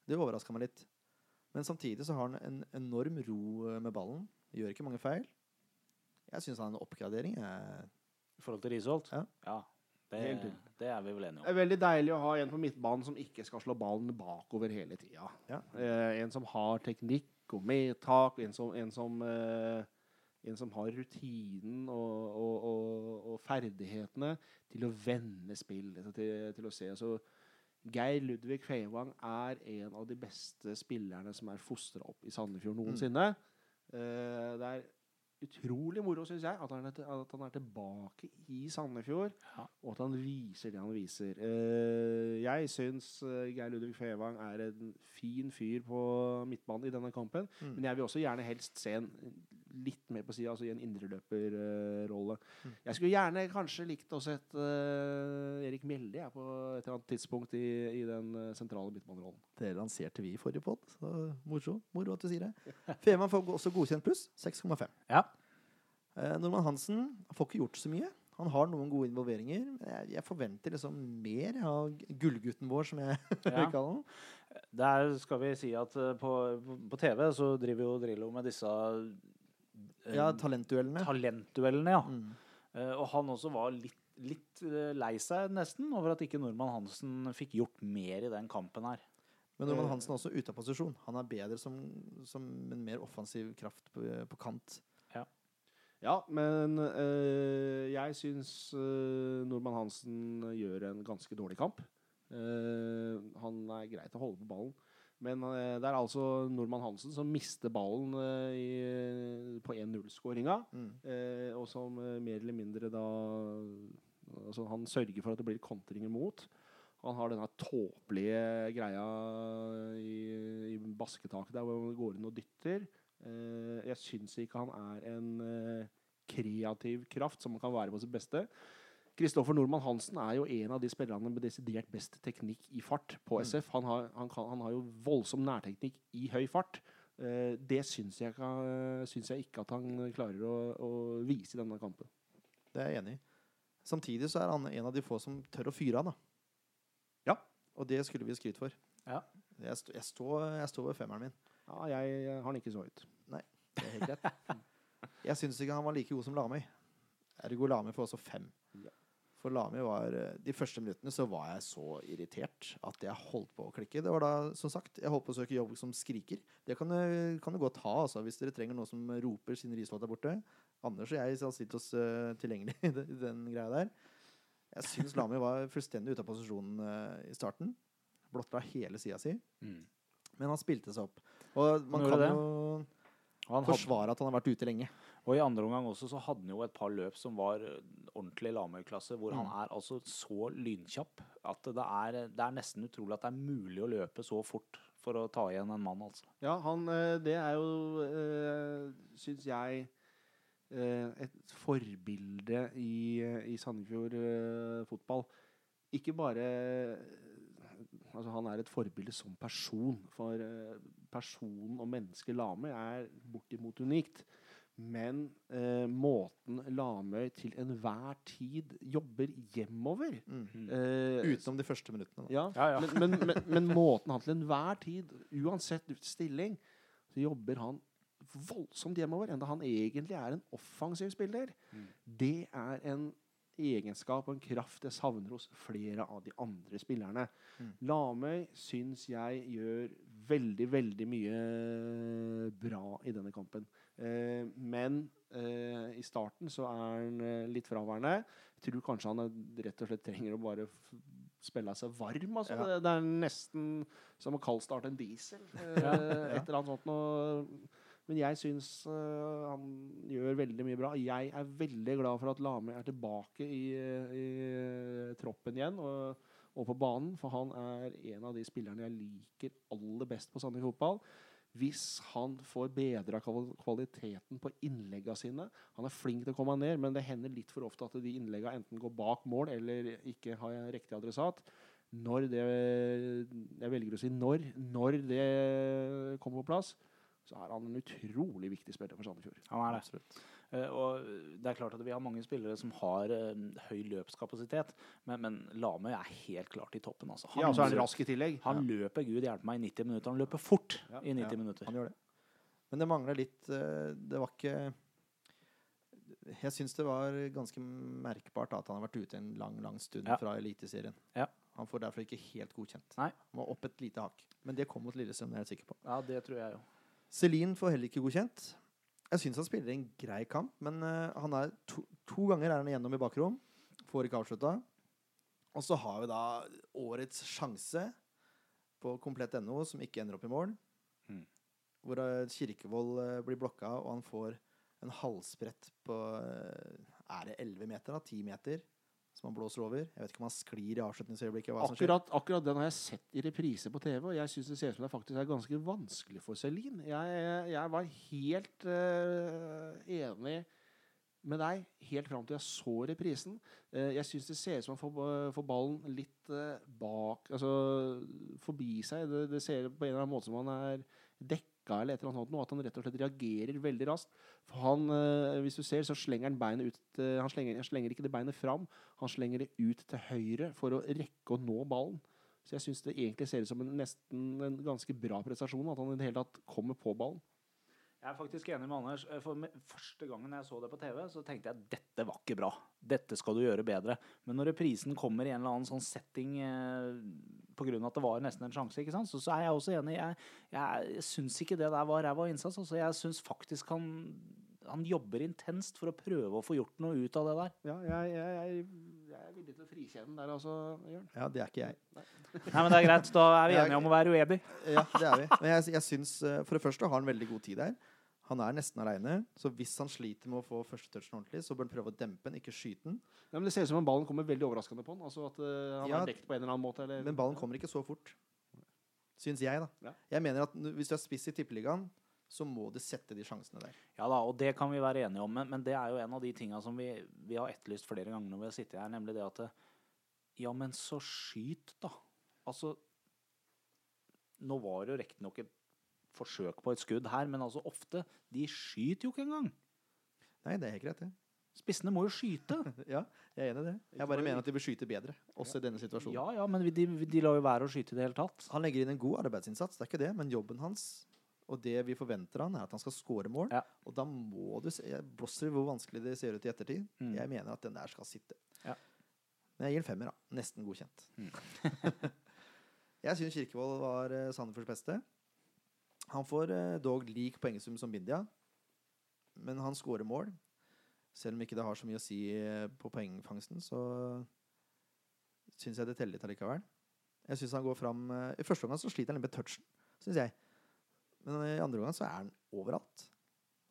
Det overraska meg litt. Men samtidig så har han en enorm ro med ballen. Gjør ikke mange feil. Jeg syns han er en oppgradering. Jeg, I forhold til Risholt? Ja. det, Helt det er vi vel enige om. Det er veldig deilig å ha en på midtbanen som ikke skal slå ballen bakover hele tida. Ja. Eh, en som har teknikk og medtak, en som, en som, eh, en som har rutinen og, og, og, og ferdighetene til å vende spill, altså til, til å se. Så Geir Ludvig Feivang er en av de beste spillerne som er fostra opp i Sandefjord noensinne. Eh, det er utrolig moro, syns jeg, at han, er, til- at han er tilbake i Sandefjord, Ja. og at han viser det han viser. Uh, jeg syns eh, Geir Ludvig Fevang er en fin fyr på midtbanen i denne kampen, Mm. men jeg vil også gjerne helst se en litt mer på sida, altså i en indreløperrolle. Mm. Jeg skulle gjerne kanskje likt å sett uh, Erik Mjelde jeg, på et eller annet tidspunkt i, i den eh, sentrale midtbanerollen. det lanserte vi i forrige pod, så moro, moro at du sier det. *laughs* Fevang får også godkjent pluss. 6,5. Ja. Uh, Normann Hansen får ikke gjort så mye. Han har noen gode involveringer. men Jeg, jeg forventer liksom mer av gullgutten vår, som jeg *laughs* Ja. kaller ham. Der skal vi si at eh, på, på TV så driver jo Drillo med disse eh, Ja, talentduellene. talentduellene, ja. Mm. Eh, og han også var litt, litt eh, lei seg nesten over at ikke Normann Hansen fikk gjort mer i den kampen her. Men Normann Eh. Hansen er også ute av posisjon. Han er bedre som, som en mer offensiv kraft på, på kant. Ja, men øh, jeg syns øh, Normann Hansen gjør en ganske dårlig kamp. Uh, han er greit å holde på ballen. Men eh, det er altså nordmann Hansen som mister ballen eh, i, på 1-0-skåringa. Mm. Eh, og som mer eller mindre da altså Han sørger for at det blir kontringer mot. Han har denne tåpelige greia i, i basketaket der hvor han går inn og dytter. Jeg syns ikke han er en kreativ kraft som han kan være på sitt beste. Kristoffer Nordmann Hansen er jo en av de spillerne med desidert best teknikk i fart på Mm. SF. Han har, han, kan, han har jo voldsom nærteknikk i høy fart. Eh, det syns jeg, syns jeg ikke at han klarer å, å vise i denne kampen. Det er jeg enig i. Samtidig så er han en av de få som tør å fyre han. da. Ja. Og det skulle vi skryte for. Ja. Jeg, st jeg, står, jeg står ved femmeren min. Ja, jeg har han ikke så høyt. Det er helt greit. Jeg syns ikke han var like god som Lamøy. Ergo Lamøy får også fem. For Lami var eh, De første minuttene så var jeg så irritert at jeg holdt på å klikke. Det var da, som sagt, jeg holdt på å søke jobb som skriker. Det kan du, kan du godt ha, altså, hvis dere trenger noen som roper siden Risholt er borte. Anders og jeg har stilt oss eh, tilgjengelig i den, greia der. Jeg syns Lami var fullstendig ute av posisjonen eh, i starten. Blotta hele sida si. Mm. Men han spilte seg opp. Og man kan jo forsvare at han har vært ute lenge. Og i andre omgang også så hadde han jo et par løp som var eh, ordentlig Lamøy-klasse, hvor han Mm. er altså så lynkjapp at det er, det er nesten utrolig at det er mulig å løpe så fort for å ta igjen en mann, altså. Ja, han, eh, det er jo, uh, syns jeg, eh, et forbilde i, eh, i Sandefjord eh, fotball. Ikke bare Altså, han er et forbilde som person. For personen og mennesket Lamøy er bortimot unikt. Men eh, måten Lamøy til enhver tid jobber hjemover Mm. eh, Utenom de første minuttene. Da. ja, Ja, ja. Men, men, men, men måten han til enhver tid, uansett stilling, så jobber han voldsomt hjemover, enda han egentlig er en offensiv spiller. Mm. Det er en egenskap og en kraft jeg savner hos flere av de andre spillerne. Mm. Lamøy syns jeg gjør veldig, veldig mye bra i denne kampen. Eh, men eh, i starten så er han eh, litt fraværende. Jeg tror kanskje han er, rett og slett trenger å bare spille seg varm. Altså. Ja. Det, er nesten som å kaldstarte en diesel. Eh, *laughs* Ja, Et eller annet sånt noe. Men jeg syns han gjør veldig mye bra. Jeg er veldig glad for at Lame er tilbake i, i troppen igjen og, og på banen. For han er en av de spillerne jeg liker aller best på Sandnes fotball. Hvis han får bedra kvaliteten på innleggene sine Han er flink til å komme ned, men det hender litt for ofte at de innleggene enten går bak mål eller ikke har riktig adressat. Når det Jeg velger å si når. Når det kommer på plass, så er han en utrolig viktig spiller for Sandefjord. Han er det. Absolutt. Uh, og det er klart at Vi har mange spillere som har uh, høy løpskapasitet, men, men Lame er helt klart i toppen. Altså. Han, ja, så er han rask i tillegg. Han ja. løper Gud hjelpe meg i 90 minutter. Han løper fort ja, i 90 minutter. Han gjør det. Men det mangler litt uh, Det var ikke Jeg syns det var ganske merkbart at han har vært ute en lang lang stund fra Eliteserien. Han får derfor ikke helt godkjent. Nei. Han var opp et lite hakk. Men det kom mot Lillestrøm, det er jeg sikker på. Ja, det tror jeg jo. Celine får heller ikke godkjent. Jeg syns han spiller en grei kamp, men uh, han er to, to, ganger er han igjennom i bakrom. Får ikke avslutta. Og så har vi da årets sjanse på komplett.no, som ikke ender opp i mål. Mm. Hvor uh, Kirkevold uh, blir blokka, og han får en halvsprett på Er det 11 meter? da? 10 meter? Som han blåser over. Jeg vet ikke om han sklir i avslutningsøyeblikket. Akkurat, akkurat, den har jeg sett i reprise på TV, og jeg syns det ser ut som det faktisk er ganske vanskelig for Celine. Jeg, jeg var helt uh, enig med deg helt fram til jeg så reprisen. Uh, jeg syns det ser ut som han får, får ballen litt uh, bak Altså forbi seg. Det, det, ser på en eller annen måte som han er dekket sjekka eller et eller annet, at han rett og slett reagerer veldig raskt. For han, øh, Hvis du ser, så slenger han beinet ut øh, Han slenger, slenger, ikke det beinet fram, han slenger det ut til høyre for å rekke å nå ballen. Så jeg syns det egentlig ser ut som en, nesten en ganske bra prestasjon at han i det hele tatt kommer på ballen. Jeg er faktisk enig med Anders. Eh, for Første gangen jeg så det på TV, så tenkte jeg dette var ikke bra. Dette skal du gjøre bedre. Men når reprisen kommer i en eller annen sånn setting eh, pga. at det var nesten en sjanse, ikke sant? Så, så er jeg også enig. Jeg, jeg, jeg syns ikke det der var ræva innsats. Altså, jeg syns faktisk han, han jobber intenst for å prøve å få gjort noe ut av det der. Ja, jeg, jeg, jeg er villig til å frikjenne der altså, Jørn. Ja, det er ikke jeg. Nei. Nei, men det er greit. Da er vi enige om å være uenige. Ja, det er vi. Men jeg, jeg syns eh, For det første har han veldig god tid der. Han er nesten aleine, så hvis han sliter med å få første touchen ordentlig, så bør han prøve å dempe den, ikke skyte den. Ja, men Det ser ut som om ballen kommer veldig overraskende på han. Altså at uh, han ja, er dekt på en eller annen måte. Eller? Men ballen kommer ikke så fort. Syns jeg, da. Ja. Jeg mener at hvis du er spiss i Tippeligaen, så må du sette de sjansene der. Ja da, og det kan vi være enige om, men, men det er jo en av de tinga som vi, vi, har etterlyst flere ganger når vi har sittet her, nemlig det at Ja, men så skyt, da. Altså Nå var det jo riktignok et forsøk på et skudd her, men altså ofte De skyter jo ikke engang. Nei, det er helt greit, det. Spissene må jo skyte. *laughs* ja, jeg er enig i det. Jeg bare mener at de bør skyte bedre, også i denne situasjonen. Ja, ja, men de, de lar jo være å skyte i det hele tatt. Han legger inn en god arbeidsinnsats, det er ikke det, men jobben hans og det vi forventer han, er at han skal score mål. Ja. Og da må du se blåser hvor vanskelig det ser ut i ettertid. Mm. Jeg mener at den der skal sitte. Ja. Men jeg gir en femmer, da. Nesten godkjent. Mm. *laughs* jeg syns Kirkevold var uh, Sandefjords beste. Han får eh, dog lik poengsum som Bindia, men han skårer mål. Selv om ikke det har så mye å si eh, på poengfangsten, så syns jeg det teller litt allikevel. Jeg synes han går fram eh, I første omgang så sliter han litt med touchen, syns jeg. Men i andre omgang så er han overalt.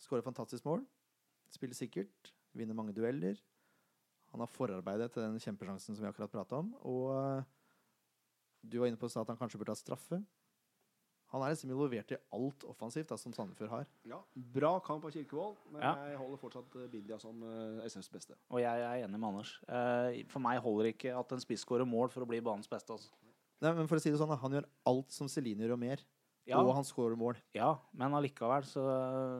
Skårer fantastisk mål. Spiller sikkert. Vinner mange dueller. Han har forarbeidet til den kjempesjansen som vi akkurat prata om. Og du var inne på at han kanskje burde ha straffe. Han er liksom involvert i alt offensivt da, som Sandefjord har. Ja, Bra kamp av Kirkevold, men ja. jeg holder fortsatt Bidia som uh, eh, SFs beste. Og jeg er enig med Anders. Uh, for meg holder ikke at en spiss skårer mål for å bli banens beste. Altså. Nei, men for å si det sånn, Han gjør alt som Celine gjør og mer. Ja. Og han skårer mål. Ja, men allikevel så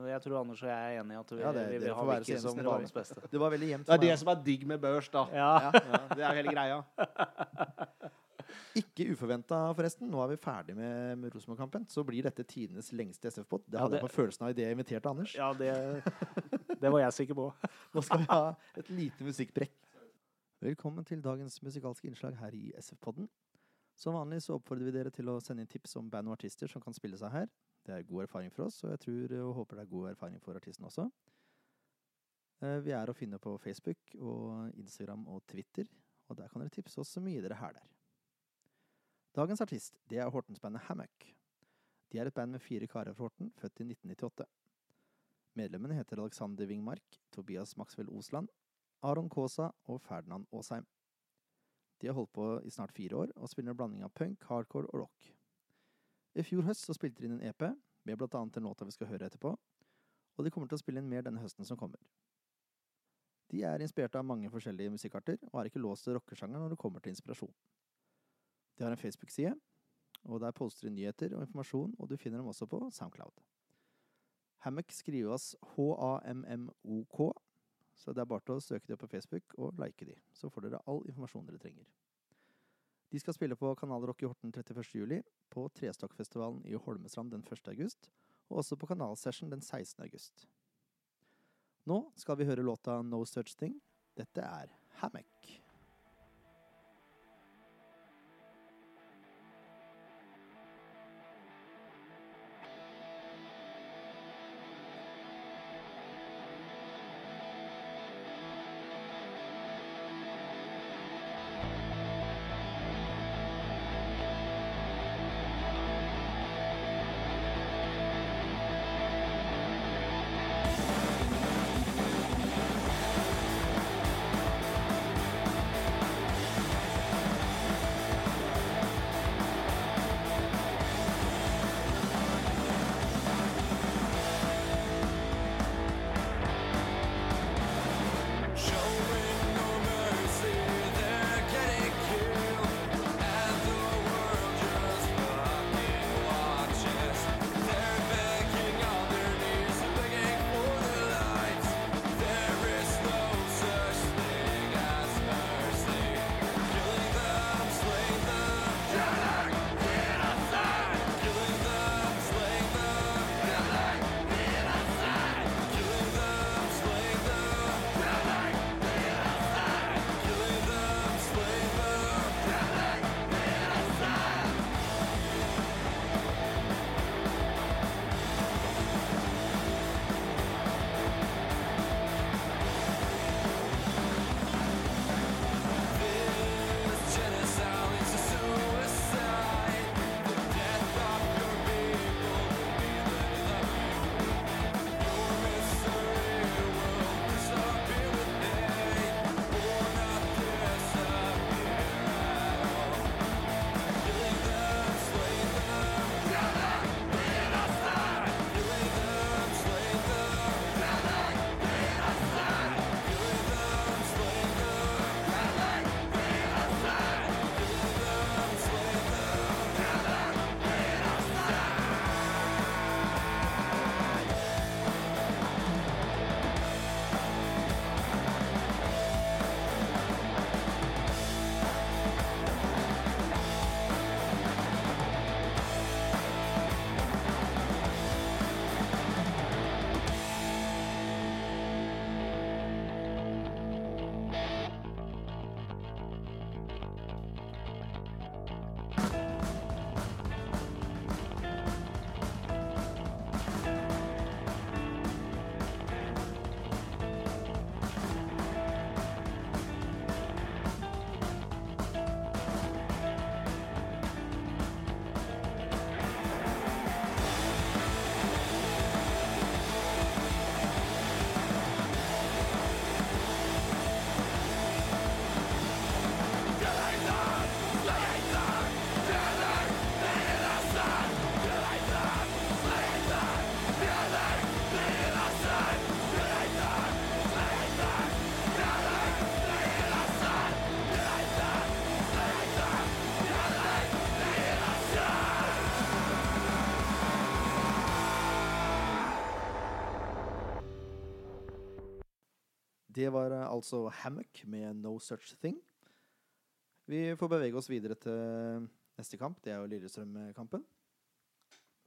Jeg tror Anders og jeg er enige i at vi, ja, det, vi vil ha Vicky som banens beste. Det var veldig jevnt. Det er det som er digg med børs, da. Ja. ja. det er hele greia. *laughs* Ikke uforventa, forresten. Nå er vi ferdig med, med Rosenborg-kampen. Så blir dette tidenes lengste SF-pod. Det hadde ja, det... jeg på følelsen av idet jeg inviterte Anders. Ja, det, det var jeg sikker på. *laughs* Nå skal vi ha et lite musikkbrekk. Velkommen til dagens musikalske innslag her i SF-podden. Som vanlig så oppfordrer vi dere til å sende inn tips om band og artister som kan spille seg her. Det er god erfaring for oss, og jeg tror og håper det er god erfaring for artisten også. Eh, vi er å finne på Facebook og Instagram og Twitter, og der kan dere tipse oss så mye dere hæler. Dagens artist det er Hortens-bandet Hammock. De er et band med fire karer fra Horten, født i 1998. Medlemmene heter Alexander Wingmark, Tobias Maxwell Osland, Aron Kaasa og Ferdinand Aasheim. De har holdt på i snart fire år og spiller en blanding av punk, hardcore og rock. I fjor høst så spilte de inn en EP, med blant annet den låta vi skal høre etterpå, og de kommer til å spille inn mer denne høsten som kommer. De er inspirert av mange forskjellige musikkarter, og er ikke låst til rockesjangeren når det kommer til inspirasjon. De har en Facebook-side, og der poster de nyheter og informasjon, og du finner dem også på Soundcloud. Hammock skrives H-A-M-M-O-K, så det er bare til å søke dem på Facebook og like de, så får dere all informasjon dere trenger. De skal spille på Kanal Rock i Horten 31. juli, på Trestokkfestivalen i Holmestrand den 1. august, og også på Kanalsession den 16. august. Nå skal vi høre låta No Such Thing. Dette er Hammock. Det var eh, altså Hammock med No Such Thing. Vi får bevege oss videre til neste kamp. Det er jo Lillestrøm-kampen.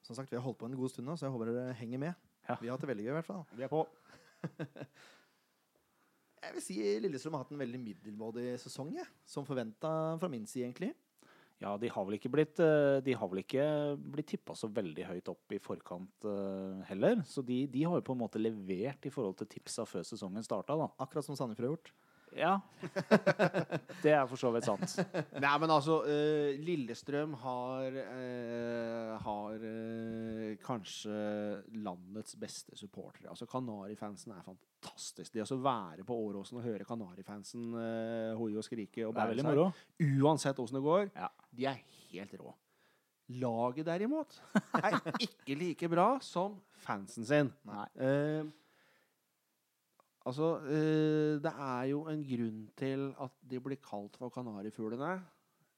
Som sagt, vi har holdt på en god stund nå, så jeg håper dere henger med. Ja. Vi har hatt det veldig gøy, i hvert fall. Vi er på. *laughs* Jeg vil si Lillestrøm har hatt en veldig middelmådig sesong, jeg. Som forventa fra min side, egentlig. Ja, de har vel ikke blitt, eh, de tippa så veldig høyt opp i forkant eh, heller. Så de, de har jo på en måte levert i forhold til tipsa før sesongen starta. Akkurat som Sandefjord har gjort. Ja. *laughs* Det er for så vidt sant. Nei, men altså uh, Lillestrøm har uh, Har uh, kanskje landets beste supportere. Altså Kanarifansen er fantastisk. Det å være på Åråsen og høre Kanarifansen uh, hoie og skrike og bære seg, uansett åssen det går, Ja. de er helt rå. Laget derimot er ikke like bra som fansen sin. Nei. Eh, altså, eh, det er jo en grunn til at de blir kalt for kanarifuglene.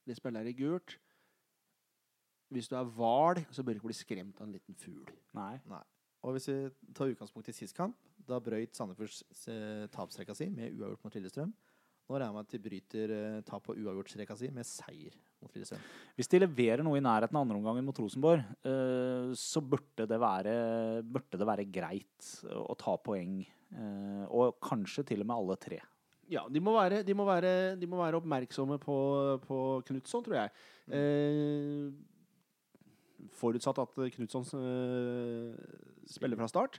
De spiller i gult. Hvis du er hval, så bør du ikke bli skremt av en liten fugl. Nei. Og hvis vi tar utgangspunkt i sist kamp, da brøyt Sandefjords eh, tapsrekka si med uavgjort mot Lillestrøm. Nå regner jeg med at de bryter eh, tap på uavgjortsrekka si med seier mot Lillestrøm. Hvis de leverer noe i nærheten av andreomgangen mot Rosenborg, eh, så burde det, være, burde det være greit å ta poeng. Eh, og kanskje til og med alle tre. Ja, de må være, de må være, de må være oppmerksomme på, på Knutson, tror jeg. Eh, forutsatt at Knutson eh, spiller fra start.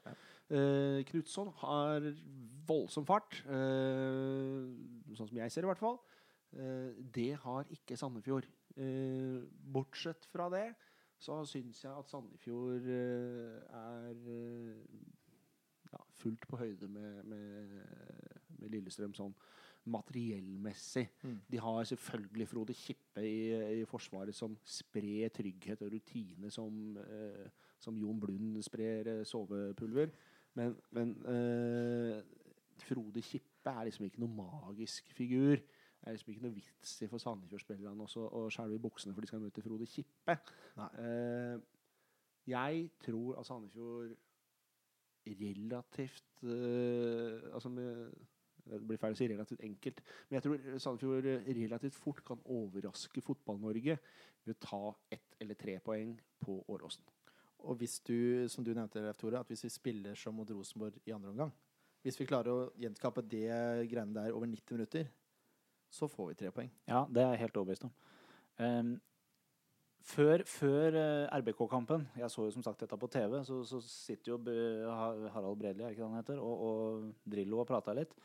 Eh, Knutson har voldsom fart, eh, sånn som jeg ser det i hvert fall. Eh, det har ikke Sandefjord. Eh, bortsett fra det så syns jeg at Sandefjord er fullt på høyde med, med, med Lillestrøm sånn materiellmessig. Mm. De har selvfølgelig Frode Kippe i, i Forsvaret som sprer trygghet og rutine som, eh, som Jon Blund sprer eh, sovepulver. Men, men eh, Frode Kippe er liksom ikke noe magisk figur. Det er liksom ikke noe vits i for Sandefjord-spillerne å skjelve i buksene for de skal møte Frode Kippe. Eh, jeg tror at Sandefjord relativt uh, Altså med det blir feil å si relativt enkelt, men jeg tror Sandefjord relativt fort kan overraske Fotball-Norge ved å ta ett eller tre poeng på Åråsen. Og hvis du, som du nevnte, Leif Tore, at hvis vi spiller som mot Rosenborg i andre omgang Hvis vi klarer å gjenskape det greiene der over 90 minutter, så får vi tre poeng. Ja, det er jeg helt overbevist om. Ehm, før før eh, RBK-kampen, jeg så jo som sagt dette på TV, så, så sitter jo Harald Bredli er ikke han heter, og, og Drillo og prater litt.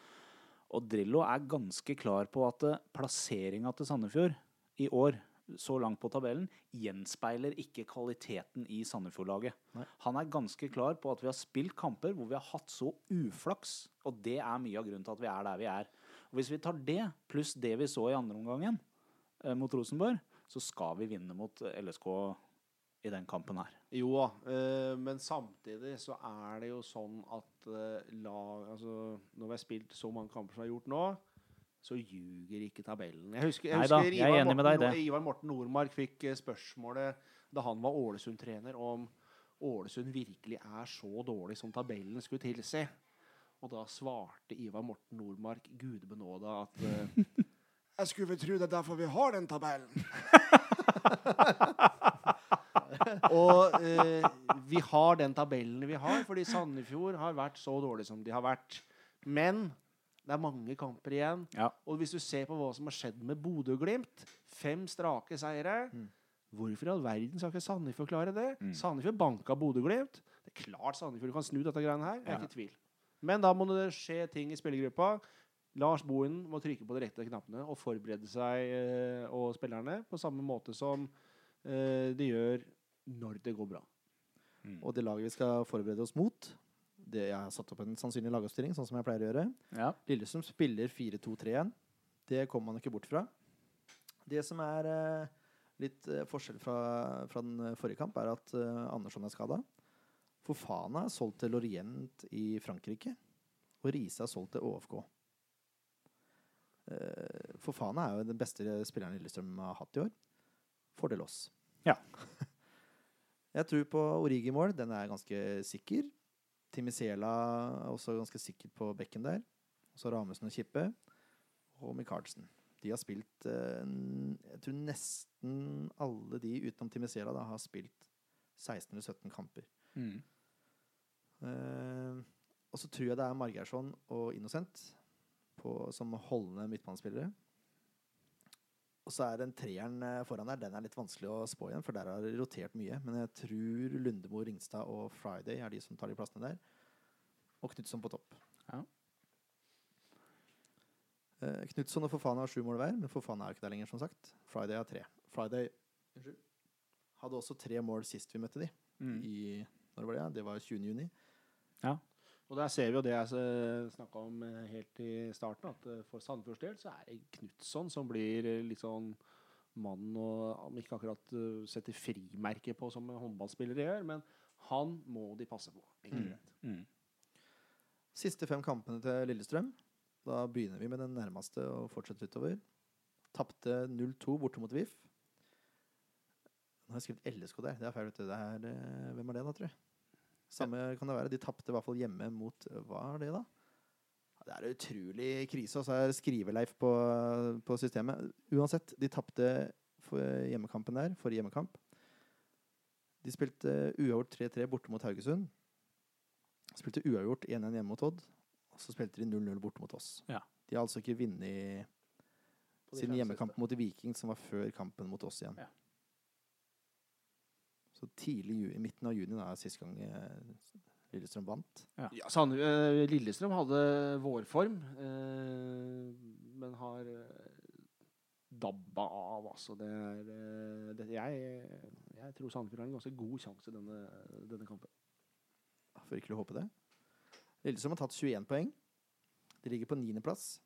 Og Drillo er ganske klar på at uh, plasseringa til Sandefjord i år, så langt på tabellen, gjenspeiler ikke kvaliteten i Sandefjord-laget. Han er ganske klar på at vi har spilt kamper hvor vi har hatt så uflaks, og det er mye av grunnen til at vi er der vi er. Og Hvis vi tar det, pluss det vi så i andre omgangen eh, mot Rosenborg, så skal vi vinne mot eh, LSK i den kampen her. Jo da, eh, men samtidig så er det jo sånn at eh, lag Altså, når vi har spilt så mange kamper som vi har gjort nå, så ljuger ikke tabellen. Jeg husker, jeg Neida, husker er Ivar, med deg Morten. Ivar Morten Nordmark fikk spørsmålet da han var Ålesund-trener, om Ålesund virkelig er så dårlig som tabellen skulle tilsi. Og da svarte Ivar Morten Nordmark gudbenåda at eh, Jeg skulle vel tro det er derfor vi har den tabellen. *laughs* Og eh, vi har den tabellen vi har, fordi Sandefjord har vært så dårlig som de har vært. Men det er mange kamper igjen. Ja. Og hvis du ser på hva som har skjedd med Bodø-Glimt Fem strake seire. Mm. Hvorfor i all verden skal ikke Sandefjord klare det? Mm. Sandefjord banka Bodø-Glimt. Det er klart Sandefjord kan snu dette greiene her. Jeg er Ja. ikke i tvil. Men da må det skje ting i spillergruppa. Lars Bohinen må trykke på de rette knappene og forberede seg eh, og spillerne på samme måte som eh, de gjør når det går bra. Og det laget vi skal forberede oss mot det Jeg har satt opp en sannsynlig lagoppstilling, sånn som jeg pleier å gjøre. Ja. Lillestrøm spiller 4-2-3-1. Det kommer man ikke bort fra. Det som er eh, litt forskjell fra, fra den forrige kamp, er at Andersson er skada. Fofana er solgt til Lorient i Frankrike. Og Riise er solgt til ÅFK. Eh, Fofana er jo den beste spilleren Lillestrøm har hatt i år. Fordel oss. Ja. *laughs* Jeg tror på Origi mål. Den er ganske sikker. Timisiela er også ganske sikker på bekken der. Så Ramesen og Kippe. Og Michaelsen. De har spilt eh, Jeg tror nesten alle de utenom Timisiela da, har spilt 16 eller 17 kamper. Mm. Uh, og så tror jeg det er Margeirsson og Innocent på, som holdende midtbanespillere. Og så er den treeren eh, foran der, den er litt vanskelig å spå igjen, for der har det rotert mye. Men jeg tror Lundemo, Ringstad og Friday er de som tar de plassene der. Og Knutson på topp. Ja. Eh, Knutson og Fofana har sju mål hver, men Fofana er jo ikke der lenger, som sagt. Friday har tre. Friday hadde også tre mål sist vi møtte de. Mm. I, når var det? Det var 20. juni. Og der ser vi jo det jeg snakka om eh, helt i starten, at eh, for Sandefjords del så er det Knutson som blir eh, litt sånn mannen og om ikke akkurat eh, setter frimerke på som håndballspillere gjør, men han må de passe på. Mm. Mm. Siste fem kampene til Lillestrøm. Da begynner vi med den nærmeste og fortsetter utover. Tapte 0-2 borte mot VIF. Nå har jeg skrevet LSK der. Det er feil. vet du. Det er, eh, hvem er det, da, tror jeg? Samme kan det være. De tapte i hvert fall hjemme mot eh, Hva er det, da? Det er utrolig krise. Og så er skriveleif på, på systemet. Uansett, de tapte hjemmekampen der, forrige hjemmekamp. De spilte uavgjort 3-3 borte mot Haugesund. Spilte uavgjort 1-1 hjemme mot Odd. Og så spilte de 0-0 borte mot oss. Ja. De har altså ikke vunnet På de sin hjemmekamp siste. mot Viking, som var før kampen mot oss igjen. Ja. Så tidlig i midten av juni da, er sist gang eh, Lillestrøm vant. Ja, Sand- eh, Lillestrøm hadde vårform, eh, men har eh, dabba av, altså. Det er det, jeg, jeg tror Sandefjord har en ganske god sjanse denne, denne kampen. Får virkelig håpe det. Lillestrøm har tatt 21 poeng. De ligger på niendeplass.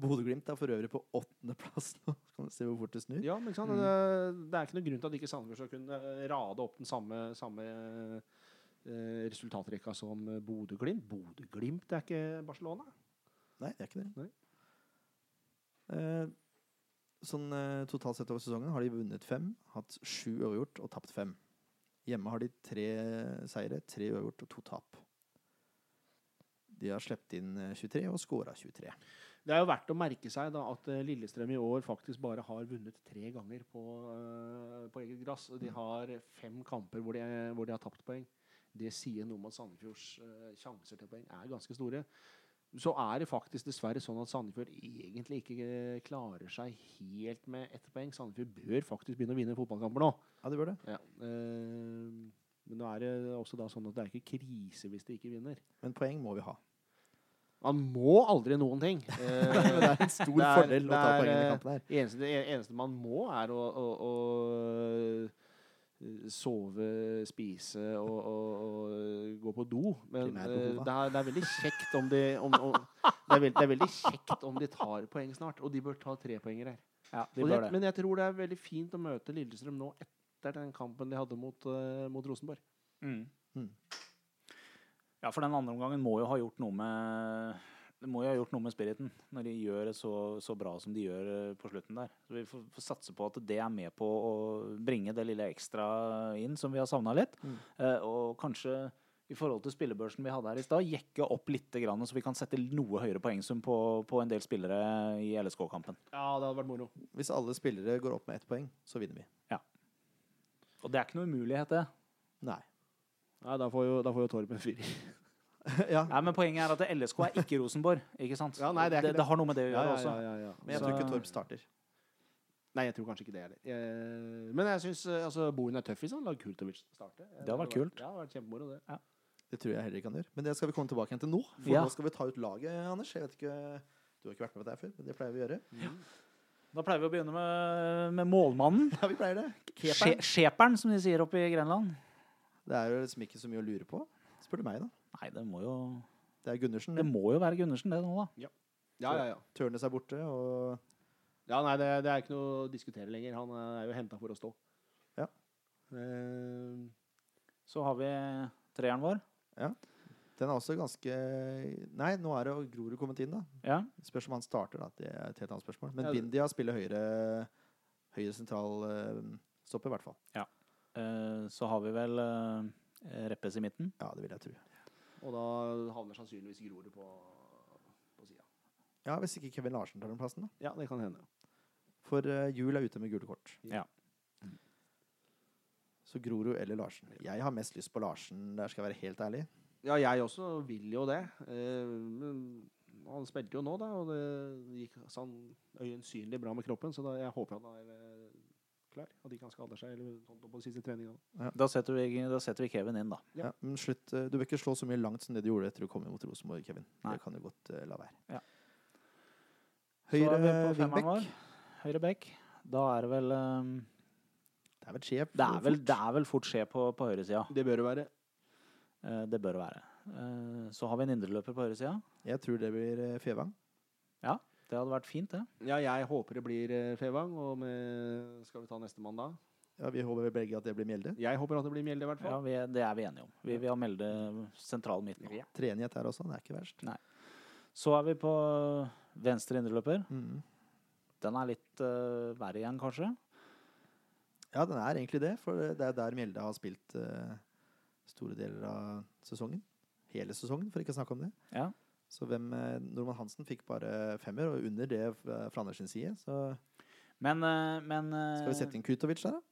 Bodø-Glimt er for øvrig på åttendeplass nå. *laughs* Kan du se hvor fort det snur. Ja, men sant? Mm. Det, det er ikke noen grunn til at ikke Sandefjord skal kunne eh, rade opp den samme, samme eh, resultatrekka som eh, Bodø-Glimt. Bodø-Glimt er ikke Barcelona. Nei, det er ikke det. Eh, sånn eh, totalt sett over sesongen har de vunnet fem, hatt sju overgjort og tapt fem. Hjemme har de tre seire, tre overgjort og to tap. De har sluppet inn eh, 23 og scora 23. Det er jo verdt å merke seg da at eh, Lillestrøm i år faktisk bare har vunnet tre ganger på, eh, på eget gress. Og De har fem kamper hvor de, hvor de har tapt poeng. Det sier noe om at Sandefjords eh, sjanser til poeng er ganske store. Så er det faktisk dessverre sånn at Sandefjord egentlig ikke klarer seg helt med ett poeng. Sandefjord bør faktisk begynne å vinne fotballkamper nå. Ja, det bør det. Ja. men nå er det også da sånn at det er ikke krise hvis de ikke vinner. Men poeng må vi ha. Man må aldri noen ting. *laughs* Eh, Men det er en stor det er- fordel å ta er, poeng i eh, kampen her. eneste, det eneste man må, er å, å, å øh, sove, spise og, og, og gå på do. Men det, er, det er veldig kjekt om de om, om, det, er veld, det er veldig kjekt om de tar poeng snart, og de bør ta trepoenger her. Ja, de bør det, det. men jeg tror det er veldig fint å møte Lillestrøm nå etter den kampen de hadde mot, uh, mot Rosenborg. Mm. Mm. Ja, for den andre omgangen må jo ha gjort noe med det må jo ha gjort noe med spiriten når de gjør det så, så bra som de gjør eh, på slutten der. Så Vi får, får satse på at det er med på å bringe det lille ekstra inn som vi har savna litt. Mm. Eh, og kanskje i forhold til spillebørsen vi hadde her i stad, jekke opp litt, grann, så vi kan sette noe høyere poengsum på, på en del spillere i LSK-kampen. Ja, det hadde vært moro. Hvis alle spillere går opp med ett poeng, så vinner vi. Ja. Og det er ikke noe umulighet, det. Nei. Ja, da får jo, da får jo Torp en firer. *laughs* ja. Nei, men Poenget er at LSK er ikke Rosenborg. ikke sant? Ja, nei, det er ikke det, det. har noe med det å gjøre ja, også. ja, ja, ja. Men jeg tror ikke Torp starter. Nei, jeg tror kanskje ikke det heller. Men jeg syns altså, Bohin er tøff hvis han lar Kultovic starte. Det har vært kult. Ja, det har vært kjempemoro, det. Det tror jeg heller ikke han gjør. Men det skal vi komme tilbake igjen til nå. For Ja. nå skal vi ta ut laget, Anders. Jeg vet ikke, Du har ikke vært med på det her før, men det pleier vi å gjøre. Da pleier vi å begynne med, med målmannen. Ja, vi pleier det. Skjeperen, som de sier oppe i Grenland. Det er jo liksom ikke så mye å lure på, spør du meg, da. Nei, det må jo Det er Gundersen. Det må jo være Gundersen, det nå, da. Ja, ja, ja. Tørnes er borte, og Ja, nei, det, det er ikke noe å diskutere lenger. Han er jo henta for å stå. Ja. Eh, Så har vi treeren vår. Ja. den er også ganske Nei, nå er det Grorud kommet inn, da. Ja. Spørs om han starter, da. Det er et helt annet spørsmål. Men Ja, det- Bindia spiller høyre, høyre sentral eh, stopper, i hvert fall. Eh, Så har vi vel eh, Reppes i midten. Ja, det vil jeg tro. og da havner sannsynligvis Grorud på, på sida. Ja, Hvis ikke Kevin Larsen tar den plassen, da. Ja, det kan hende. For uh, Jul er ute med gule kort. Ja. Så Grorud eller Larsen. Jeg har mest lyst på Larsen, der skal jeg være helt ærlig. Ja, jeg også vil jo det. Eh, men han spilte jo nå, da, og det gikk sånn øyensynlig bra med kroppen, så da, jeg håper han er eh, klar. At ikke han skader seg eller sånt på siste treninga. Da setter, vi, da setter vi Kevin inn, da. Ja. Ja. men slutt, eh, Du bør ikke slå så mye langt som det du gjorde etter du kom mot Rosenborg, Kevin. Nei. Det kan du godt uh, la være. Høyre vi på femmeren wingback. vår. Høyre bekk. Da er det vel um, Det er vel skje Det er vel, det er vel fort skje på, på høyresida. Det bør det være. Uh, det bør det være. Uh, så har vi en indreløper på høyresida. Jeg tror det blir Fevang. Fevang. Det hadde vært fint, det. Ja, jeg håper det blir eh, Fevang. Og med, skal vi ta nestemann da? Ja, vi håper vel begge at det blir Mjelde. Jeg håper at det blir Mjelde, i hvert Ja, fall. vi, er- det er vi enige om. Vi vil ha melde sentral midt nå. Ja. Treenighet her også, det er ikke verst. Nei. Så er vi på venstre indreløper. Mm. Den er litt eh, verre igjen, kanskje. Ja, den er egentlig det, for det er der Mjelde har spilt eh, store deler av sesongen. Hele sesongen, for ikke å snakke om det. Ja. Så hvem eh, Hansen fikk bare femmer, og under det fra fra Anders sin side. Så Men, eh, men eh, skal vi sette inn Kutovic der, da?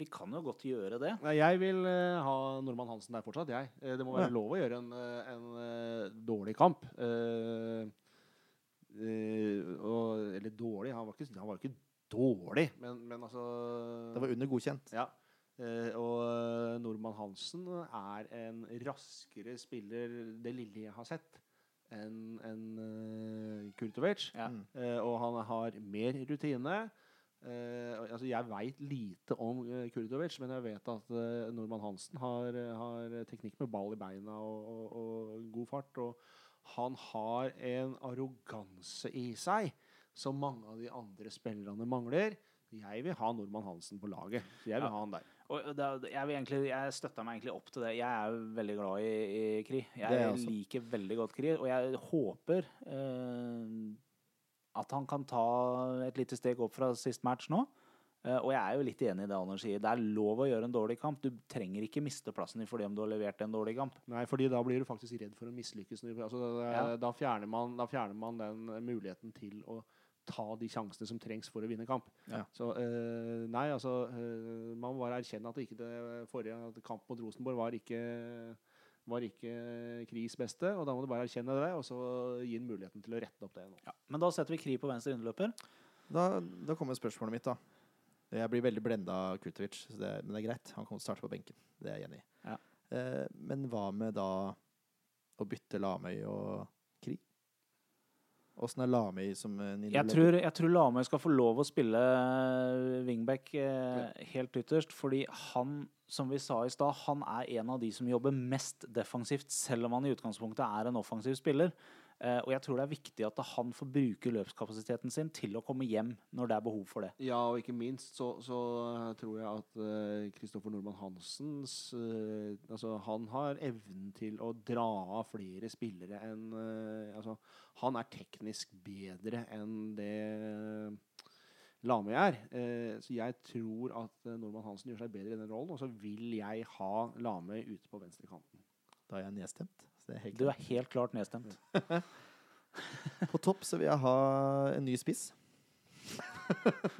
vi kan jo godt gjøre det. Jeg vil eh, ha Norman Hansen der fortsatt, jeg. Eh, det må være Ja. lov å gjøre en, eh, en eh, dårlig kamp. Eh, eh, og, eller dårlig Han var ikke, han var ikke dårlig, men, men altså Det var under godkjent. Ja. Eh, og Norman Hansen er en raskere spiller, det lille jeg har sett, enn en, uh, Kurtovic. Ja. Mm. Eh, og han har mer rutine. Uh, altså jeg veit lite om uh, Kurtovic, men jeg vet at uh, Normann Hansen har, har teknikk med ball i beina og, og, og god fart. Og han har en arroganse i seg som mange av de andre spillerne mangler. Jeg vil ha Normann Hansen på laget. Så jeg vil Ja. ha han der. Og er- jeg, vil egentlig, jeg støtter meg egentlig opp til det. Jeg er jo veldig glad i, i Kri. Jeg liker veldig godt Kri, og jeg håper eh, at han kan ta et lite steg opp fra sist match nå. Eh, og jeg er jo litt enig i det Anders sier. Det er lov å gjøre en dårlig kamp. Du trenger ikke miste plassen din fordi om du har levert en dårlig kamp. Nei, fordi da blir du faktisk redd for å mislykkes. Altså, da, Ja. da, fjerner man, da fjerner man den muligheten til å ta de sjansene som trengs for å vinne kamp. Ja. Så eh, nei, altså eh, Man må bare erkjenne at ikke det forrige at kamp mot Rosenborg var ikke var ikke Kris beste, og da må du bare erkjenne det, og så gi ham muligheten til å rette opp det nå. Ja. Men da setter vi Kri på venstre innløper. Da, da kommer spørsmålet mitt, da. Jeg blir veldig blenda av Kutovic, så det, men det er greit. Han kommer til å starte på benken. Det er jeg enig i. Ja. Eh, men hva med da å bytte Lamøy og Kri? Åssen er Lamøy som eh, Nino Jeg tror, jeg tror Lamøy skal få lov å spille wingback eh, helt ytterst, fordi han, som vi sa i stad, han er en av de som jobber mest defensivt, selv om han i utgangspunktet er en offensiv spiller. Eh, og jeg tror det er viktig at han får bruke løpskapasiteten sin til å komme hjem når det er behov for det. Ja, og ikke minst så, så tror jeg at Kristoffer Nordmann Hansens uh, Altså, han har evnen til å dra av flere spillere enn uh, Altså, han er teknisk bedre enn det Lamøy er. Eh, så jeg tror at eh, Nordmann Hansen gjør seg bedre i den rollen, og så vil jeg ha Lamøy ute på venstrekanten. Da er jeg nedstemt. Det er helt Du er helt klart nedstemt. *laughs* På topp så vil jeg ha en ny spiss. *laughs*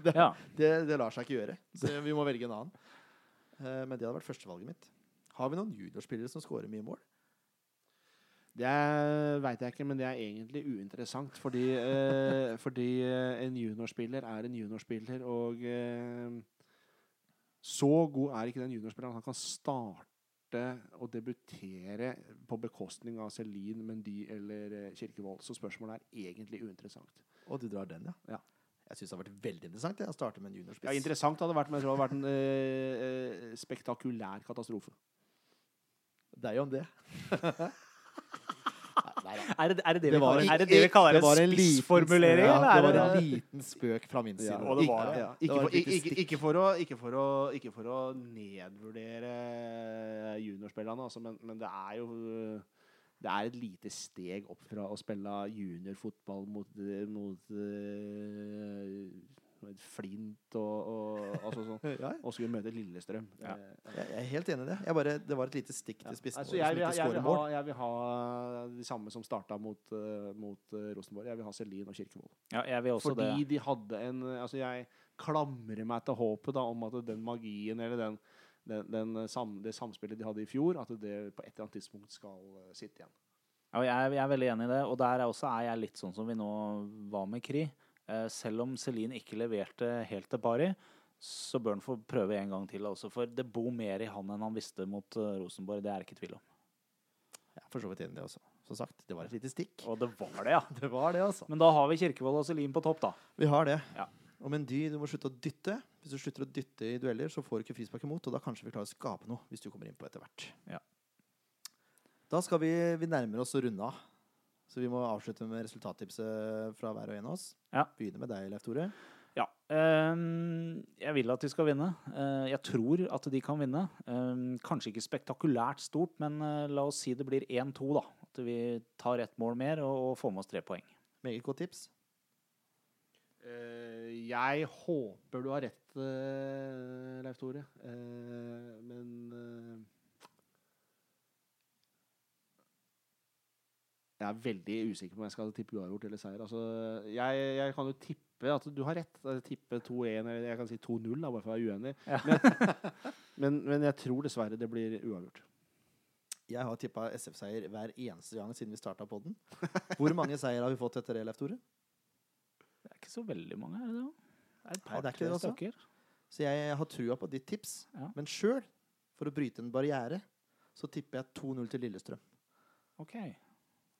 Ja. Det, det lar seg ikke gjøre, så vi må velge en annen. Eh, men det hadde vært førstevalget mitt. Har vi noen juniorspillere som scorer mye mål? Det veit jeg ikke, men det er egentlig uinteressant. Fordi, eh, fordi eh, en juniorspiller er en juniorspiller, og eh, så god er ikke den juniorspilleren. Han kan starte og debutere på bekostning av Celine, Mendy eller eh, Kirkevold. Så spørsmålet er egentlig uinteressant. Og du drar den, ja? Ja. Jeg syns det har vært veldig interessant jeg, å starte med en juniorspiss. Ja, Interessant hadde det vært, men jeg tror det hadde vært en eh, eh, spektakulær katastrofe. jo om det. *laughs* Er, det, er, det det, Det vi var kaller, en- er det det vi kaller det en spissformulering? Ja, det var en liten spøk fra min side. Ja, var. Ja, ikke, for, ikke, ikke, for å, ikke, for å, ikke for å nedvurdere juniorspillerne, altså, men, men det er jo det er et lite steg opp fra å spille juniorfotball mot, mot eh, Flint og, og altså sånn. *laughs* Ja, Og skulle møte Lillestrøm. Ja. Eh, jeg jeg er helt enig i det. Jeg bare, det var et lite stikk til spissen Altså, jeg, jeg, jeg, vil ha, jeg vil ha de samme som starta mot, eh, mot uh, Rosenborg. Jeg vil ha Selin og Kirkevold. Ja, jeg vil også Fordi det. de hadde en Altså, jeg klamrer meg til håpet da, om at den magien eller den, den, den sam, det samspillet de hadde i fjor, at det på et eller annet tidspunkt skal sitte igjen. Ja, jeg, er- jeg er veldig enig i det. Og der er også er jeg litt sånn som vi nå var med Kri. Eh, selv om Celine ikke leverte helt til pari, så bør han få prøve en gang til. Også, for det bor mer i han enn han visste mot eh, Rosenborg. Det er det ikke tvil om. Jeg er for så vidt enig i det også. Som sagt. Det var et lite stikk. Og det var det, ja. *laughs* Det var det, altså. Men da har vi Kirkevold og Selin på topp, da. Vi har det. Ja. Og Mendy, du må slutte å dytte. Hvis du slutter å dytte i dueller, så får du ikke frispark imot, og da kanskje vi klarer å skape noe, hvis du kommer inn på etter hvert. Ja. Da skal vi Vi nærmer oss å runde av. Så vi må avslutte med resultattipset fra hver og en av oss. Ja. Begynne med deg, Leif Tore. Ja. ehm, jeg vil at de skal vinne. Eh, jeg tror at de kan vinne. Ehm, kanskje ikke spektakulært stort, men eh, la oss si det blir 1-2, da. At vi tar ett mål mer og, og får med oss tre poeng. Meget godt tips. Eh, jeg håper du har rett, eh, Leif Tore. Eh, men Jeg er veldig usikker på om jeg skal tippe uavgjort eller seier. Altså, jeg, jeg kan jo tippe at du har rett. Tippe tipper 2-1 eller jeg kan si 2-0, da, bare for å være uenig. Ja. Men, *laughs* men, men jeg tror dessverre det blir uavgjort. Jeg har tippa SF-seier hver eneste gang siden vi starta podden. Hvor mange seier har vi fått etter det, Leif Tore? Det er ikke så veldig mange, er det det? Det er et Nei, det er par-tre ikke det, altså. stykker. Så jeg har trua på ditt tips. Ja. Men sjøl, for å bryte en barriere, så tipper jeg 2-0 til Lillestrøm. Ok.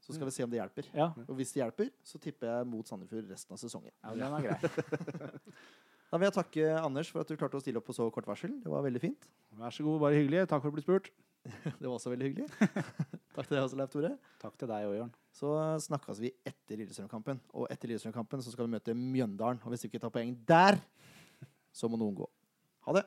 Så skal vi se om det hjelper. Ja, Og hvis det hjelper, så tipper jeg mot Sandefjord resten av sesongen. ja den er grei. *laughs* Da vil jeg takke Anders for at du klarte å stille opp på så kort varsel. Det var veldig fint. Vær så god, bare hyggelig. Takk for å bli spurt. *laughs* Det var også veldig hyggelig. *laughs* Takk til deg også, Leif Tore. Takk til deg òg, Jørn. Så snakkes vi etter Lillestrøm-kampen. Og etter Lillestrøm-kampen så skal vi møte Mjøndalen. Og hvis vi ikke tar poeng der, så må noen gå. Ha det.